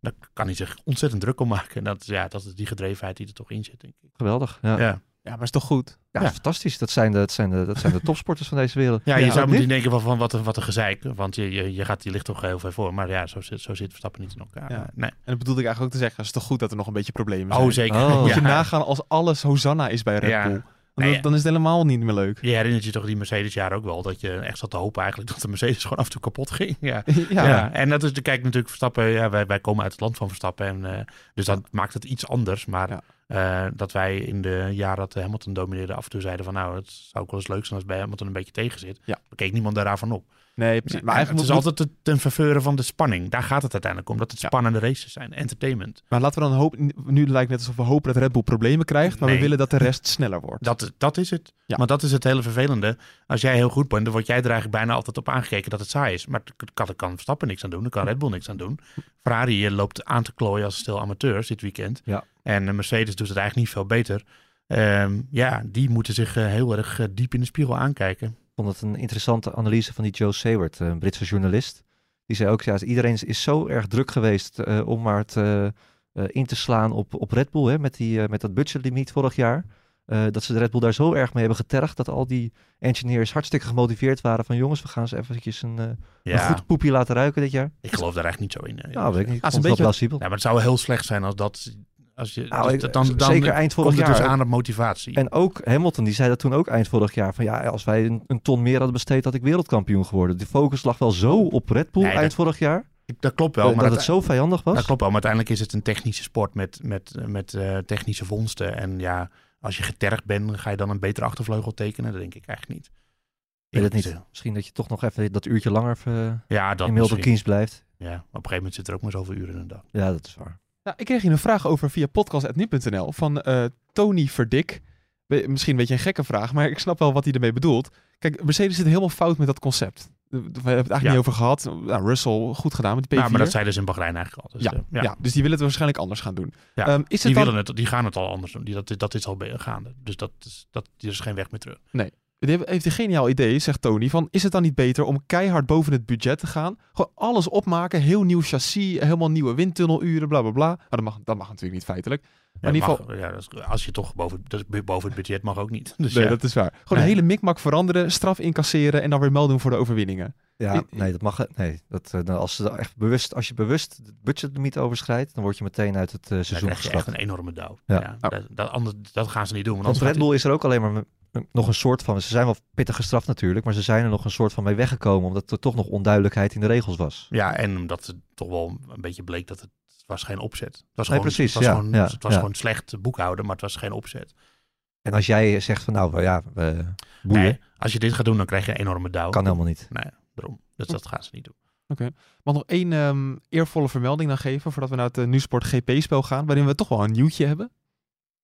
daar kan hij zich ontzettend druk om maken. En dat, ja, dat is die gedrevenheid die er toch in zit, denk ik. Geweldig. Ja, ja. Ja, maar is toch goed? Ja. fantastisch. Dat zijn, de, dat, zijn de, dat zijn de topsporters van deze wereld. ja je Ja, zou moeten denken van, van wat, een, wat een gezeik. Want je, je, je, gaat, die ligt toch heel veel voor. Maar ja, zo, zit- zo zit Verstappen niet in elkaar. Ja. Nee. En dat bedoelde ik eigenlijk ook te zeggen. Het is toch goed dat er nog een beetje problemen zijn. Oh, zeker. Oh. Moet Ja. je nagaan als alles Hosanna is bij Red Ja. Bull. Nee, Dan, dan is het helemaal niet meer leuk. Je herinnert je toch die Mercedes jaar ook wel. Dat je echt zat te hopen eigenlijk dat de Mercedes gewoon af en toe kapot ging. Ja. [laughs] ja. Ja. en dat is de kijk natuurlijk Verstappen. Ja, wij, wij komen uit het land van Verstappen. En, eh, dus dat maakt het iets anders. Maar eh, dat wij in de jaren dat Hamilton domineerde af en toe zeiden van nou, het zou ook wel eens leuk zijn als bij Hamilton een beetje tegen zit. Ja. Dan keek niemand daarvan op. Nee, precies. Maar Maar eigenlijk het is moet- altijd het, ten verveuren van de spanning. Daar gaat het uiteindelijk om. Dat het Ja. spannende races zijn. Entertainment. Maar laten we dan hopen... Nu lijkt het alsof we hopen dat Red Bull problemen krijgt. Maar we willen dat de rest [laughs] sneller wordt. Dat, dat is het. Ja. Maar dat is het hele vervelende. Als jij heel goed bent, dan word jij er eigenlijk bijna altijd op aangekeken dat het saai is. Maar daar kan, kan Verstappen niks aan doen. Daar kan Red Bull niks aan doen. Ferrari eh, loopt aan te klooien als stil amateurs dit weekend. Ja. En eh, Mercedes doet het eigenlijk niet veel beter. Ehm, ja, die moeten zich eh, heel erg diep in de spiegel aankijken. Ik vond het een interessante analyse van die Joe Seward, een Britse journalist. Die zei ook, ja, iedereen is, zo erg druk geweest eh, om maar te, eh, in te slaan op, op Red Bull, hè, met, die, eh, met dat budgetlimiet vorig jaar. Eh, dat ze de Red Bull daar zo erg mee hebben getergd, dat al die engineers hartstikke gemotiveerd waren van jongens, we gaan ze eventjes een, eh, een Ja, goed poepje laten ruiken dit jaar. ik geloof daar eigenlijk niet zo in. eh, Nou, weet ik niet. Ah, is een wel beetje- plausibel. Ja, maar het zou heel slecht zijn als dat... Als je, Nou, dus dat- dan, dan zeker eind vorig dus jaar. aan op motivatie. En ook Hamilton, die zei dat toen ook eind vorig jaar. Van ja, als wij een, een ton meer hadden besteed, had ik wereldkampioen geworden. De focus lag wel zo op Red Bull Nee, eind dat- vorig jaar. dat klopt wel. dat maar het zo vijandig was. Dat klopt wel, maar uiteindelijk is het een technische sport met, met, met eh, technische vondsten. En ja, als je getergd bent, ga je dan een betere achtervleugel tekenen? Dat denk ik eigenlijk niet. Ik weet het niet. Misschien dat je toch nog even dat uurtje langer eh, Ja, dat in Milton. Keynes blijft. Ja, maar op een gegeven moment zit er ook maar zoveel uren in een dag. Ja, dat is waar. Nou, ik kreeg hier een vraag over via podcast.nu.nl van eh, Tony Verdik. Misschien een beetje een gekke vraag, maar ik snap wel wat hij ermee bedoelt. Kijk, Mercedes zit helemaal fout met dat concept. We hebben het eigenlijk Ja. niet over gehad. Nou, Russell goed gedaan met die P4. Nou, maar dat zeiden ze in Bahrein eigenlijk al. Dus, ja, eh, ja. ja. dus die willen het waarschijnlijk anders gaan doen. Ja, Ehm, is Die, het dan, willen het, die gaan het al anders doen. Die, dat, dat is al gaande. Dus dat is, dat, er is geen weg meer terug. Die heeft- heeft een geniaal idee, zegt Tony. Van, is het dan niet beter om keihard boven het budget te gaan? Gewoon alles opmaken, heel nieuw chassis, helemaal nieuwe windtunneluren, bla bla bla. Maar dat mag, dat mag natuurlijk niet feitelijk. Ja, in ieder mag- ja, dat is- als je toch boven, dus boven het budget mag ook niet. [laughs] Dus nee, ja. dat is waar. Gewoon Nee. een hele mikmak veranderen, straf incasseren en dan weer melding voor de overwinningen. Ja, I- nee, dat mag. Nee, dat, eh, nou, als, ze echt bewust, als je bewust het budgetlimiet overschrijdt, dan word je meteen uit het Dan seizoen krijg je echt een enorme douw. Ja. Ja. Oh. dat, dat, anders, dat gaan ze niet doen. Want Red Bull is er ook alleen maar nog een soort van. Ze zijn wel pittig gestraft natuurlijk, maar ze zijn er nog een soort van mee weggekomen, omdat er toch nog onduidelijkheid in de regels was. Ja, en omdat het toch wel een beetje bleek dat het, het was geen opzet. Het was Nee, gewoon, precies, het was, ja, gewoon, ja, het was ja. gewoon slecht boekhouden, maar het was geen opzet. En als jij zegt van nou ja, we boeien, Nee, als je dit gaat doen, dan krijg je een enorme douw. kan helemaal niet. Nee, daarom. Dus dat gaan ze niet doen. Mag nog één ehm, eervolle vermelding dan geven voordat we naar het uh, Nusport GP-spel gaan, waarin we toch wel een nieuwtje hebben.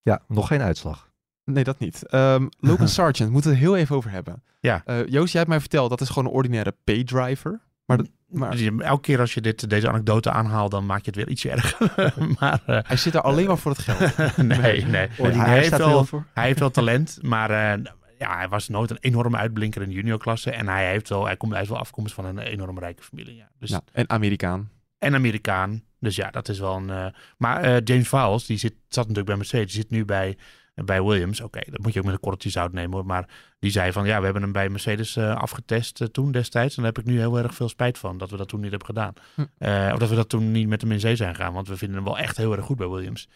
Ja, nog geen uitslag. Nee, dat niet. Ehm, Logan [laughs] Sargent, moeten we het heel even over hebben. Ja. Eh, Joost, jij hebt mij verteld, dat is gewoon een ordinaire paydriver. Maar, dat- maar Dus elke keer als je dit, deze anekdote aanhaalt, dan maak je het weer ietsje erger. [laughs] maar eh, hij zit er alleen maar voor het geld. [laughs] nee, nee. Ordinair Hij heeft, wel, hij heeft wel talent, maar eh, ja, hij was nooit een enorme uitblinker in de juniorklasse. En hij, heeft wel, hij, komt, hij is wel afkomst van een enorm rijke familie. Ja. Dus, Ja, en Amerikaan. En Amerikaan. Dus ja, dat is wel een... eh, maar eh, James Vowles, die zit, zat natuurlijk bij Mercedes, die zit nu bij, bij Williams. Oké, dat moet je ook met een korreltje zout nemen hoor. Maar die zei van, ja, we hebben hem bij Mercedes eh, afgetest eh, toen destijds. En daar heb ik nu heel erg veel spijt van, dat we dat toen niet hebben gedaan. Hm. Eh, of dat we dat toen niet met hem in zee zijn gegaan. Want we vinden hem wel echt heel erg goed bij Williams.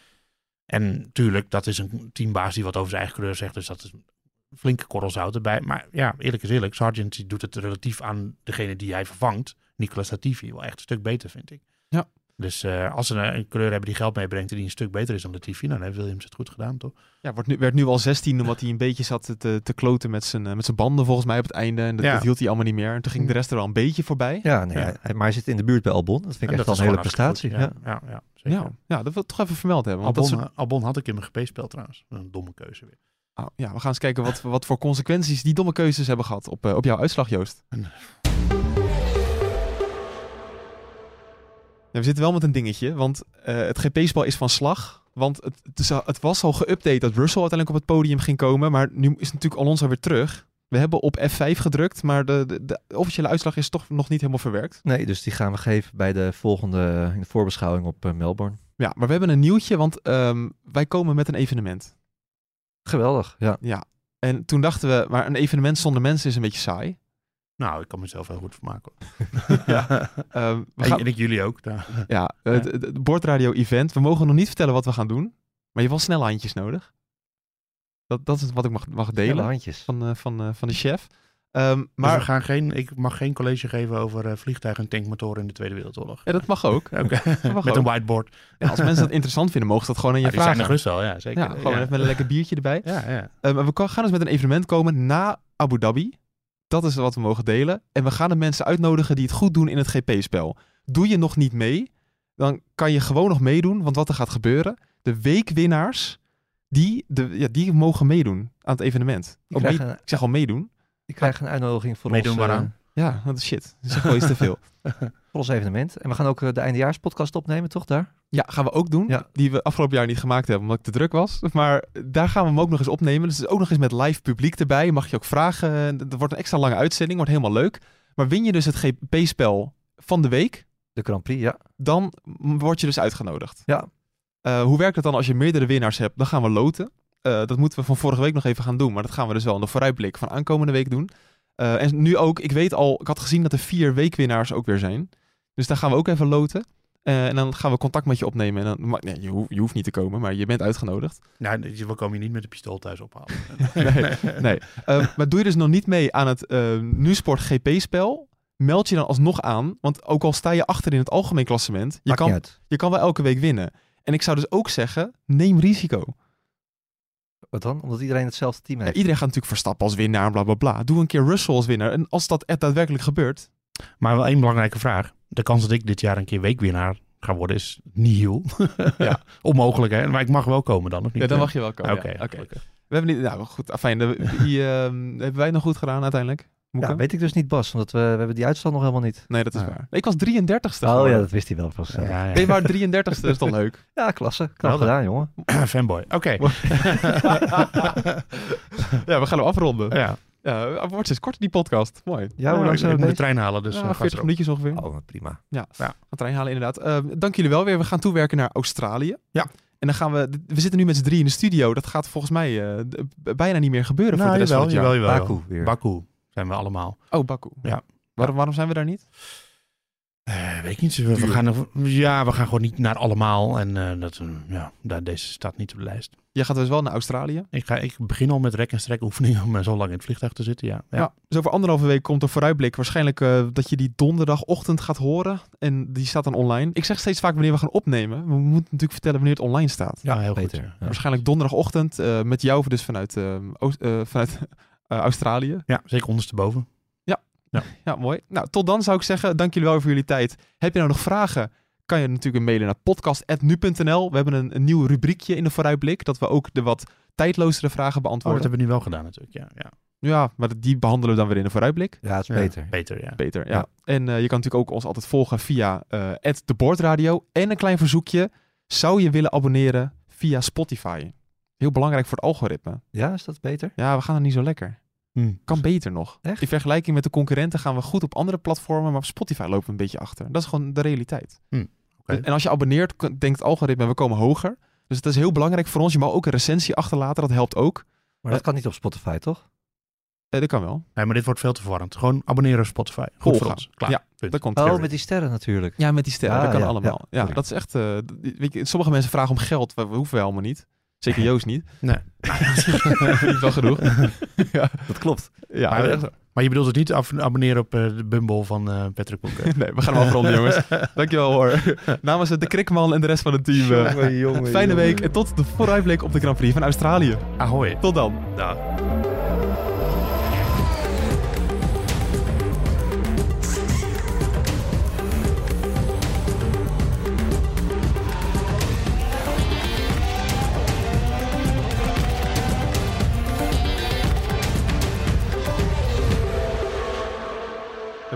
En tuurlijk, dat is een teambaas die wat over zijn eigen kleur zegt. Dus dat is een flinke korrel zout erbij. Maar ja, eerlijk is eerlijk. Sargent doet het relatief aan degene die hij vervangt. Nicolas Latifi wel echt een stuk beter, vind ik. Dus eh, als ze een, een kleur hebben die geld meebrengt en die een stuk beter is dan de TV, dan heeft Williams het goed gedaan, toch? Ja, wordt nu, werd nu al 16 omdat hij een beetje zat te, te kloten met zijn, eh, met zijn banden volgens mij op het einde. En dat, Ja. dat hield hij allemaal niet meer. En toen ging de rest er wel een beetje voorbij. Ja, nee, Ja. hij- hij- maar hij zit in de buurt bij Albon. Dat vind ik En echt dat wel een hele prestatie. Ja. goed. Ja, ja, ja, zeker. Ja, ja, dat wil ik toch even vermeld hebben. Want dat Albon, soort- Albon had ik in mijn GP-spel trouwens. Een domme keuze weer. Oh, ja, we gaan eens kijken wat, wat voor consequenties die domme keuzes hebben gehad op, eh, op jouw uitslag, Joost. En- we zitten wel met een dingetje, want eh, het GP-spel is van slag. Want het, het, is al- het was al geüpdate dat Russell uiteindelijk op het podium ging komen. Maar nu is natuurlijk Alonso weer terug. We hebben op F5 gedrukt, maar de, de, de officiële uitslag is toch nog niet helemaal verwerkt. Nee, dus die gaan we geven bij de volgende in de voorbeschouwing op eh, Melbourne. Ja, maar we hebben een nieuwtje, want ehm, wij komen met een evenement. Geweldig, ja. Ja. En toen dachten we, maar een evenement zonder mensen is een beetje saai. Nou, ik kan mezelf heel goed vermaken. [laughs] Ja. Ehm, we En, gaan, en ik jullie ook. daar. ja, het, het- het bordradio-event. We mogen nog niet vertellen wat we gaan doen. Maar je hebt wel snelle handjes nodig. Dat, dat is wat ik mag, mag delen handjes. van, eh, van, eh, van de chef. Ehm, Maar maar we gaan geen, ik mag geen college geven over eh, vliegtuigen en tankmotoren in de Tweede Wereldoorlog. ja, dat mag ook. [laughs] Mag met ook. een whiteboard. Ja, als mensen dat interessant vinden, mogen ze dat gewoon aan je Ja, die zijn er vragen. gerust wel, ja, zeker. Ja, gewoon ja. even met een lekker biertje erbij. Ja, ja. Eh, maar we gaan dus met een evenement komen na Abu Dhabi. Dat is wat we mogen delen. En we gaan de mensen uitnodigen die het goed doen in het GP-spel. Doe je nog niet mee, dan kan je gewoon nog meedoen. Want wat er gaat gebeuren, de weekwinnaars, die, de, ja, die mogen meedoen aan het evenement. Mee- krijgen, ik zeg al meedoen. die krijgen een uitnodiging voor Meedoen ons, eh, waaraan? Ja, dat is shit. Dat is gewoon iets te veel. [laughs] voor ons evenement. En we gaan ook eh, de eindejaarspodcast opnemen, toch daar? Ja, gaan we ook doen. Ja. Die we afgelopen jaar niet gemaakt hebben, omdat ik te druk was. Maar daar gaan we hem ook nog eens opnemen. Dus ook nog eens met live publiek erbij. Mag je ook vragen. Er wordt een extra lange uitzending. Wordt helemaal leuk. Maar win je dus het GP-spel van de week, De Grand Prix, ja. dan word je dus uitgenodigd. Ja. Eh, hoe werkt het dan als je meerdere winnaars hebt? Dan gaan we loten. Eh, dat moeten we van vorige week nog even gaan doen. Maar dat gaan we dus wel in de vooruitblik van aankomende week doen. Eh, en nu ook, ik weet al, ik had gezien dat er vier weekwinnaars ook weer zijn. Dus daar gaan we ook even loten. Eh, en dan gaan we contact met je opnemen. En dan, maar, nee, je, hoeft, je hoeft niet te komen, maar je bent uitgenodigd. Nou, we komen je niet met een pistool thuis ophalen. [laughs] [laughs] Nee, nee. Eh, maar doe je dus nog niet mee aan het eh NuSport GP-spel, meld je dan alsnog aan. Want ook al sta je achter in het algemeen klassement, je Maakt kan, je kan wel elke week winnen. En ik zou dus ook zeggen, neem risico. Wat dan? Omdat iedereen hetzelfde team Ja, heeft. iedereen gaat natuurlijk Verstappen als winnaar, bla bla bla. Doe een keer Russell als winnaar. En als dat echt daadwerkelijk gebeurt, Maar wel één belangrijke vraag. De kans dat ik dit jaar een keer weekwinnaar ga worden is nihil. [laughs] Ja. [laughs] Onmogelijk, hè? Maar ik mag wel komen dan, of niet? ja, dan mag je wel komen. Oké, ja. Gelukkig. We hebben niet, nou goed, afijn, de, [laughs] die, ehm, hebben wij het nog goed gedaan uiteindelijk? Moeke? Ja, weet ik dus niet, Bas. Omdat we, we hebben die uitslag nog helemaal niet. Nee, dat is Ja. waar. Nee, ik was 33ste. Oh geworden. ja, dat wist hij wel. Ja, Ja, ja. Nee, maar 33ste is toch leuk? [laughs] ja klasse. Knap gedaan, jongen. [clears throat] Fanboy. Oké. [laughs] [laughs] ja, we gaan hem afronden. ja. Ja, het wordt steeds korter die podcast. Mooi. Ja, hoe lang ik, zijn we de trein halen, dus ja, eh, gas 40 erop. minuutjes ongeveer. Oh, prima. Ja, Ja. gaan trein halen inderdaad. Eh, dank jullie wel weer. We gaan toewerken naar Australië. Ja. En dan gaan we... We zitten nu met z'n drie in de studio. Dat gaat volgens mij eh, bijna niet meer gebeuren voor de Nou, rest jawel, van het jaar. jawel, jawel. Baku weer. Baku zijn we allemaal. Oh, Baku. Ja. Waarom, waarom zijn we daar niet? Eh, weet ik niet. We, we gaan, ja, we gaan gewoon niet naar allemaal. En eh, dat, eh, ja, daar, deze staat niet op de lijst. Jij gaat dus wel naar Australië. Ik, ga, ik begin al met rek- en strek oefeningen om zo lang in het vliegtuig te zitten. Ja, ja. Ja. Dus over anderhalve week komt een vooruitblik. Waarschijnlijk eh, dat je die donderdagochtend gaat horen. En die staat dan online. Ik zeg steeds vaak wanneer we gaan opnemen. We moeten natuurlijk vertellen wanneer het online staat. Ja, heel Beter. goed. Ja. Waarschijnlijk donderdagochtend eh, met jou dus vanuit, Oost- eh, vanuit Australië. Ja, zeker ondersteboven. Ja, mooi. Nou, tot dan zou ik zeggen, dank jullie wel voor jullie tijd. Heb je nou nog vragen? Kan je natuurlijk mailen naar podcast.nu.nl. We hebben een, een nieuw rubriekje in de vooruitblik. Dat we ook de wat tijdlozere vragen Oh, dat beantwoorden. hebben we nu wel gedaan natuurlijk. Ja, ja. Ja, maar die behandelen we dan weer in de vooruitblik. Ja, het is Ja, beter. Beter, ja. Beter, ja. Ja. En eh, je kan natuurlijk ook ons altijd volgen via eh de Boordradio. En een klein verzoekje. Zou je willen abonneren via Spotify? Heel belangrijk voor het algoritme. Ja, is dat beter? Ja, we gaan er niet zo lekker. Hm. Kan beter nog. Echt? In vergelijking met de concurrenten gaan we goed op andere platformen, maar op Spotify lopen we een beetje achter. Dat is gewoon de realiteit. Hm, oké. En als je abonneert, denkt het algoritme, we komen hoger. Dus het is heel belangrijk voor ons. Je mag ook een recensie achterlaten, dat helpt ook. Maar dat kan niet op Spotify, toch? Eh, dat kan wel. Nee, maar dit wordt veel te verwarrend. Gewoon abonneren op Spotify. Goed voor ons. Klaar. Ja, Punt. Dat komt. Oh, met die sterren natuurlijk. Ja, met die sterren, Ah, dat kan ja, allemaal. Ja, dat is echt... eh, d- weet je, sommige mensen vragen om geld, we, we hoeven we helemaal niet. Zeker [laughs] Joost niet. Nee. [laughs] niet wel genoeg. [laughs] ja, Dat klopt. ja Maar, echt. Maar je bedoelt het niet af- abonneren op eh, de Bumble van eh Patrick Boeken? Nee, we gaan hem afronden, jongens. Dankjewel hoor. Namens de Krikman en de rest van het team. eh, Jongen, jongen, fijne jongen. week en tot de vooruitblik op de Grand Prix van Australië. Ahoy. Tot dan. Dag.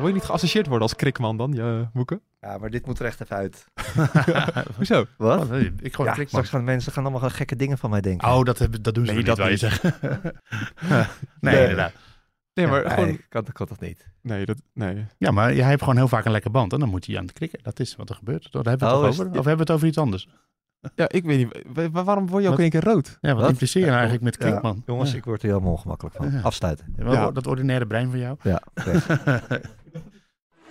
Wil je niet geassocieerd worden als Krikman dan, ja, Moeke? Ja, maar dit moet er echt even uit. [laughs] Hoezo? Wat? Oh, nee, ik gewoon Ja, klik straks gaan mensen gaan allemaal gekke dingen van mij denken. Oh, dat, hebben, dat doen ze Nee, niet, dat je niet. zeggen. [laughs] nee, Nee. inderdaad. Nee, maar nee, gewoon... kan, dat kan toch niet? Nee, dat... Nee. Ja, maar jij hebt gewoon heel vaak een lekker band en dan moet hij aan het klikken. Dat is wat er gebeurt. Daar hebben we het Oh, over? het- Of hebben we het over iets anders? Ja, ik weet niet. wa- wa- waarom word je ook Wat? in één keer rood? Ja, wat Wat? impliceer je nou eigenlijk met Ja, klikman? Jongens, Ja. ik word er helemaal ongemakkelijk van. Ja. Afsluiten. Ja, Ja. Dat ordinaire brein van jou. Ja. [laughs]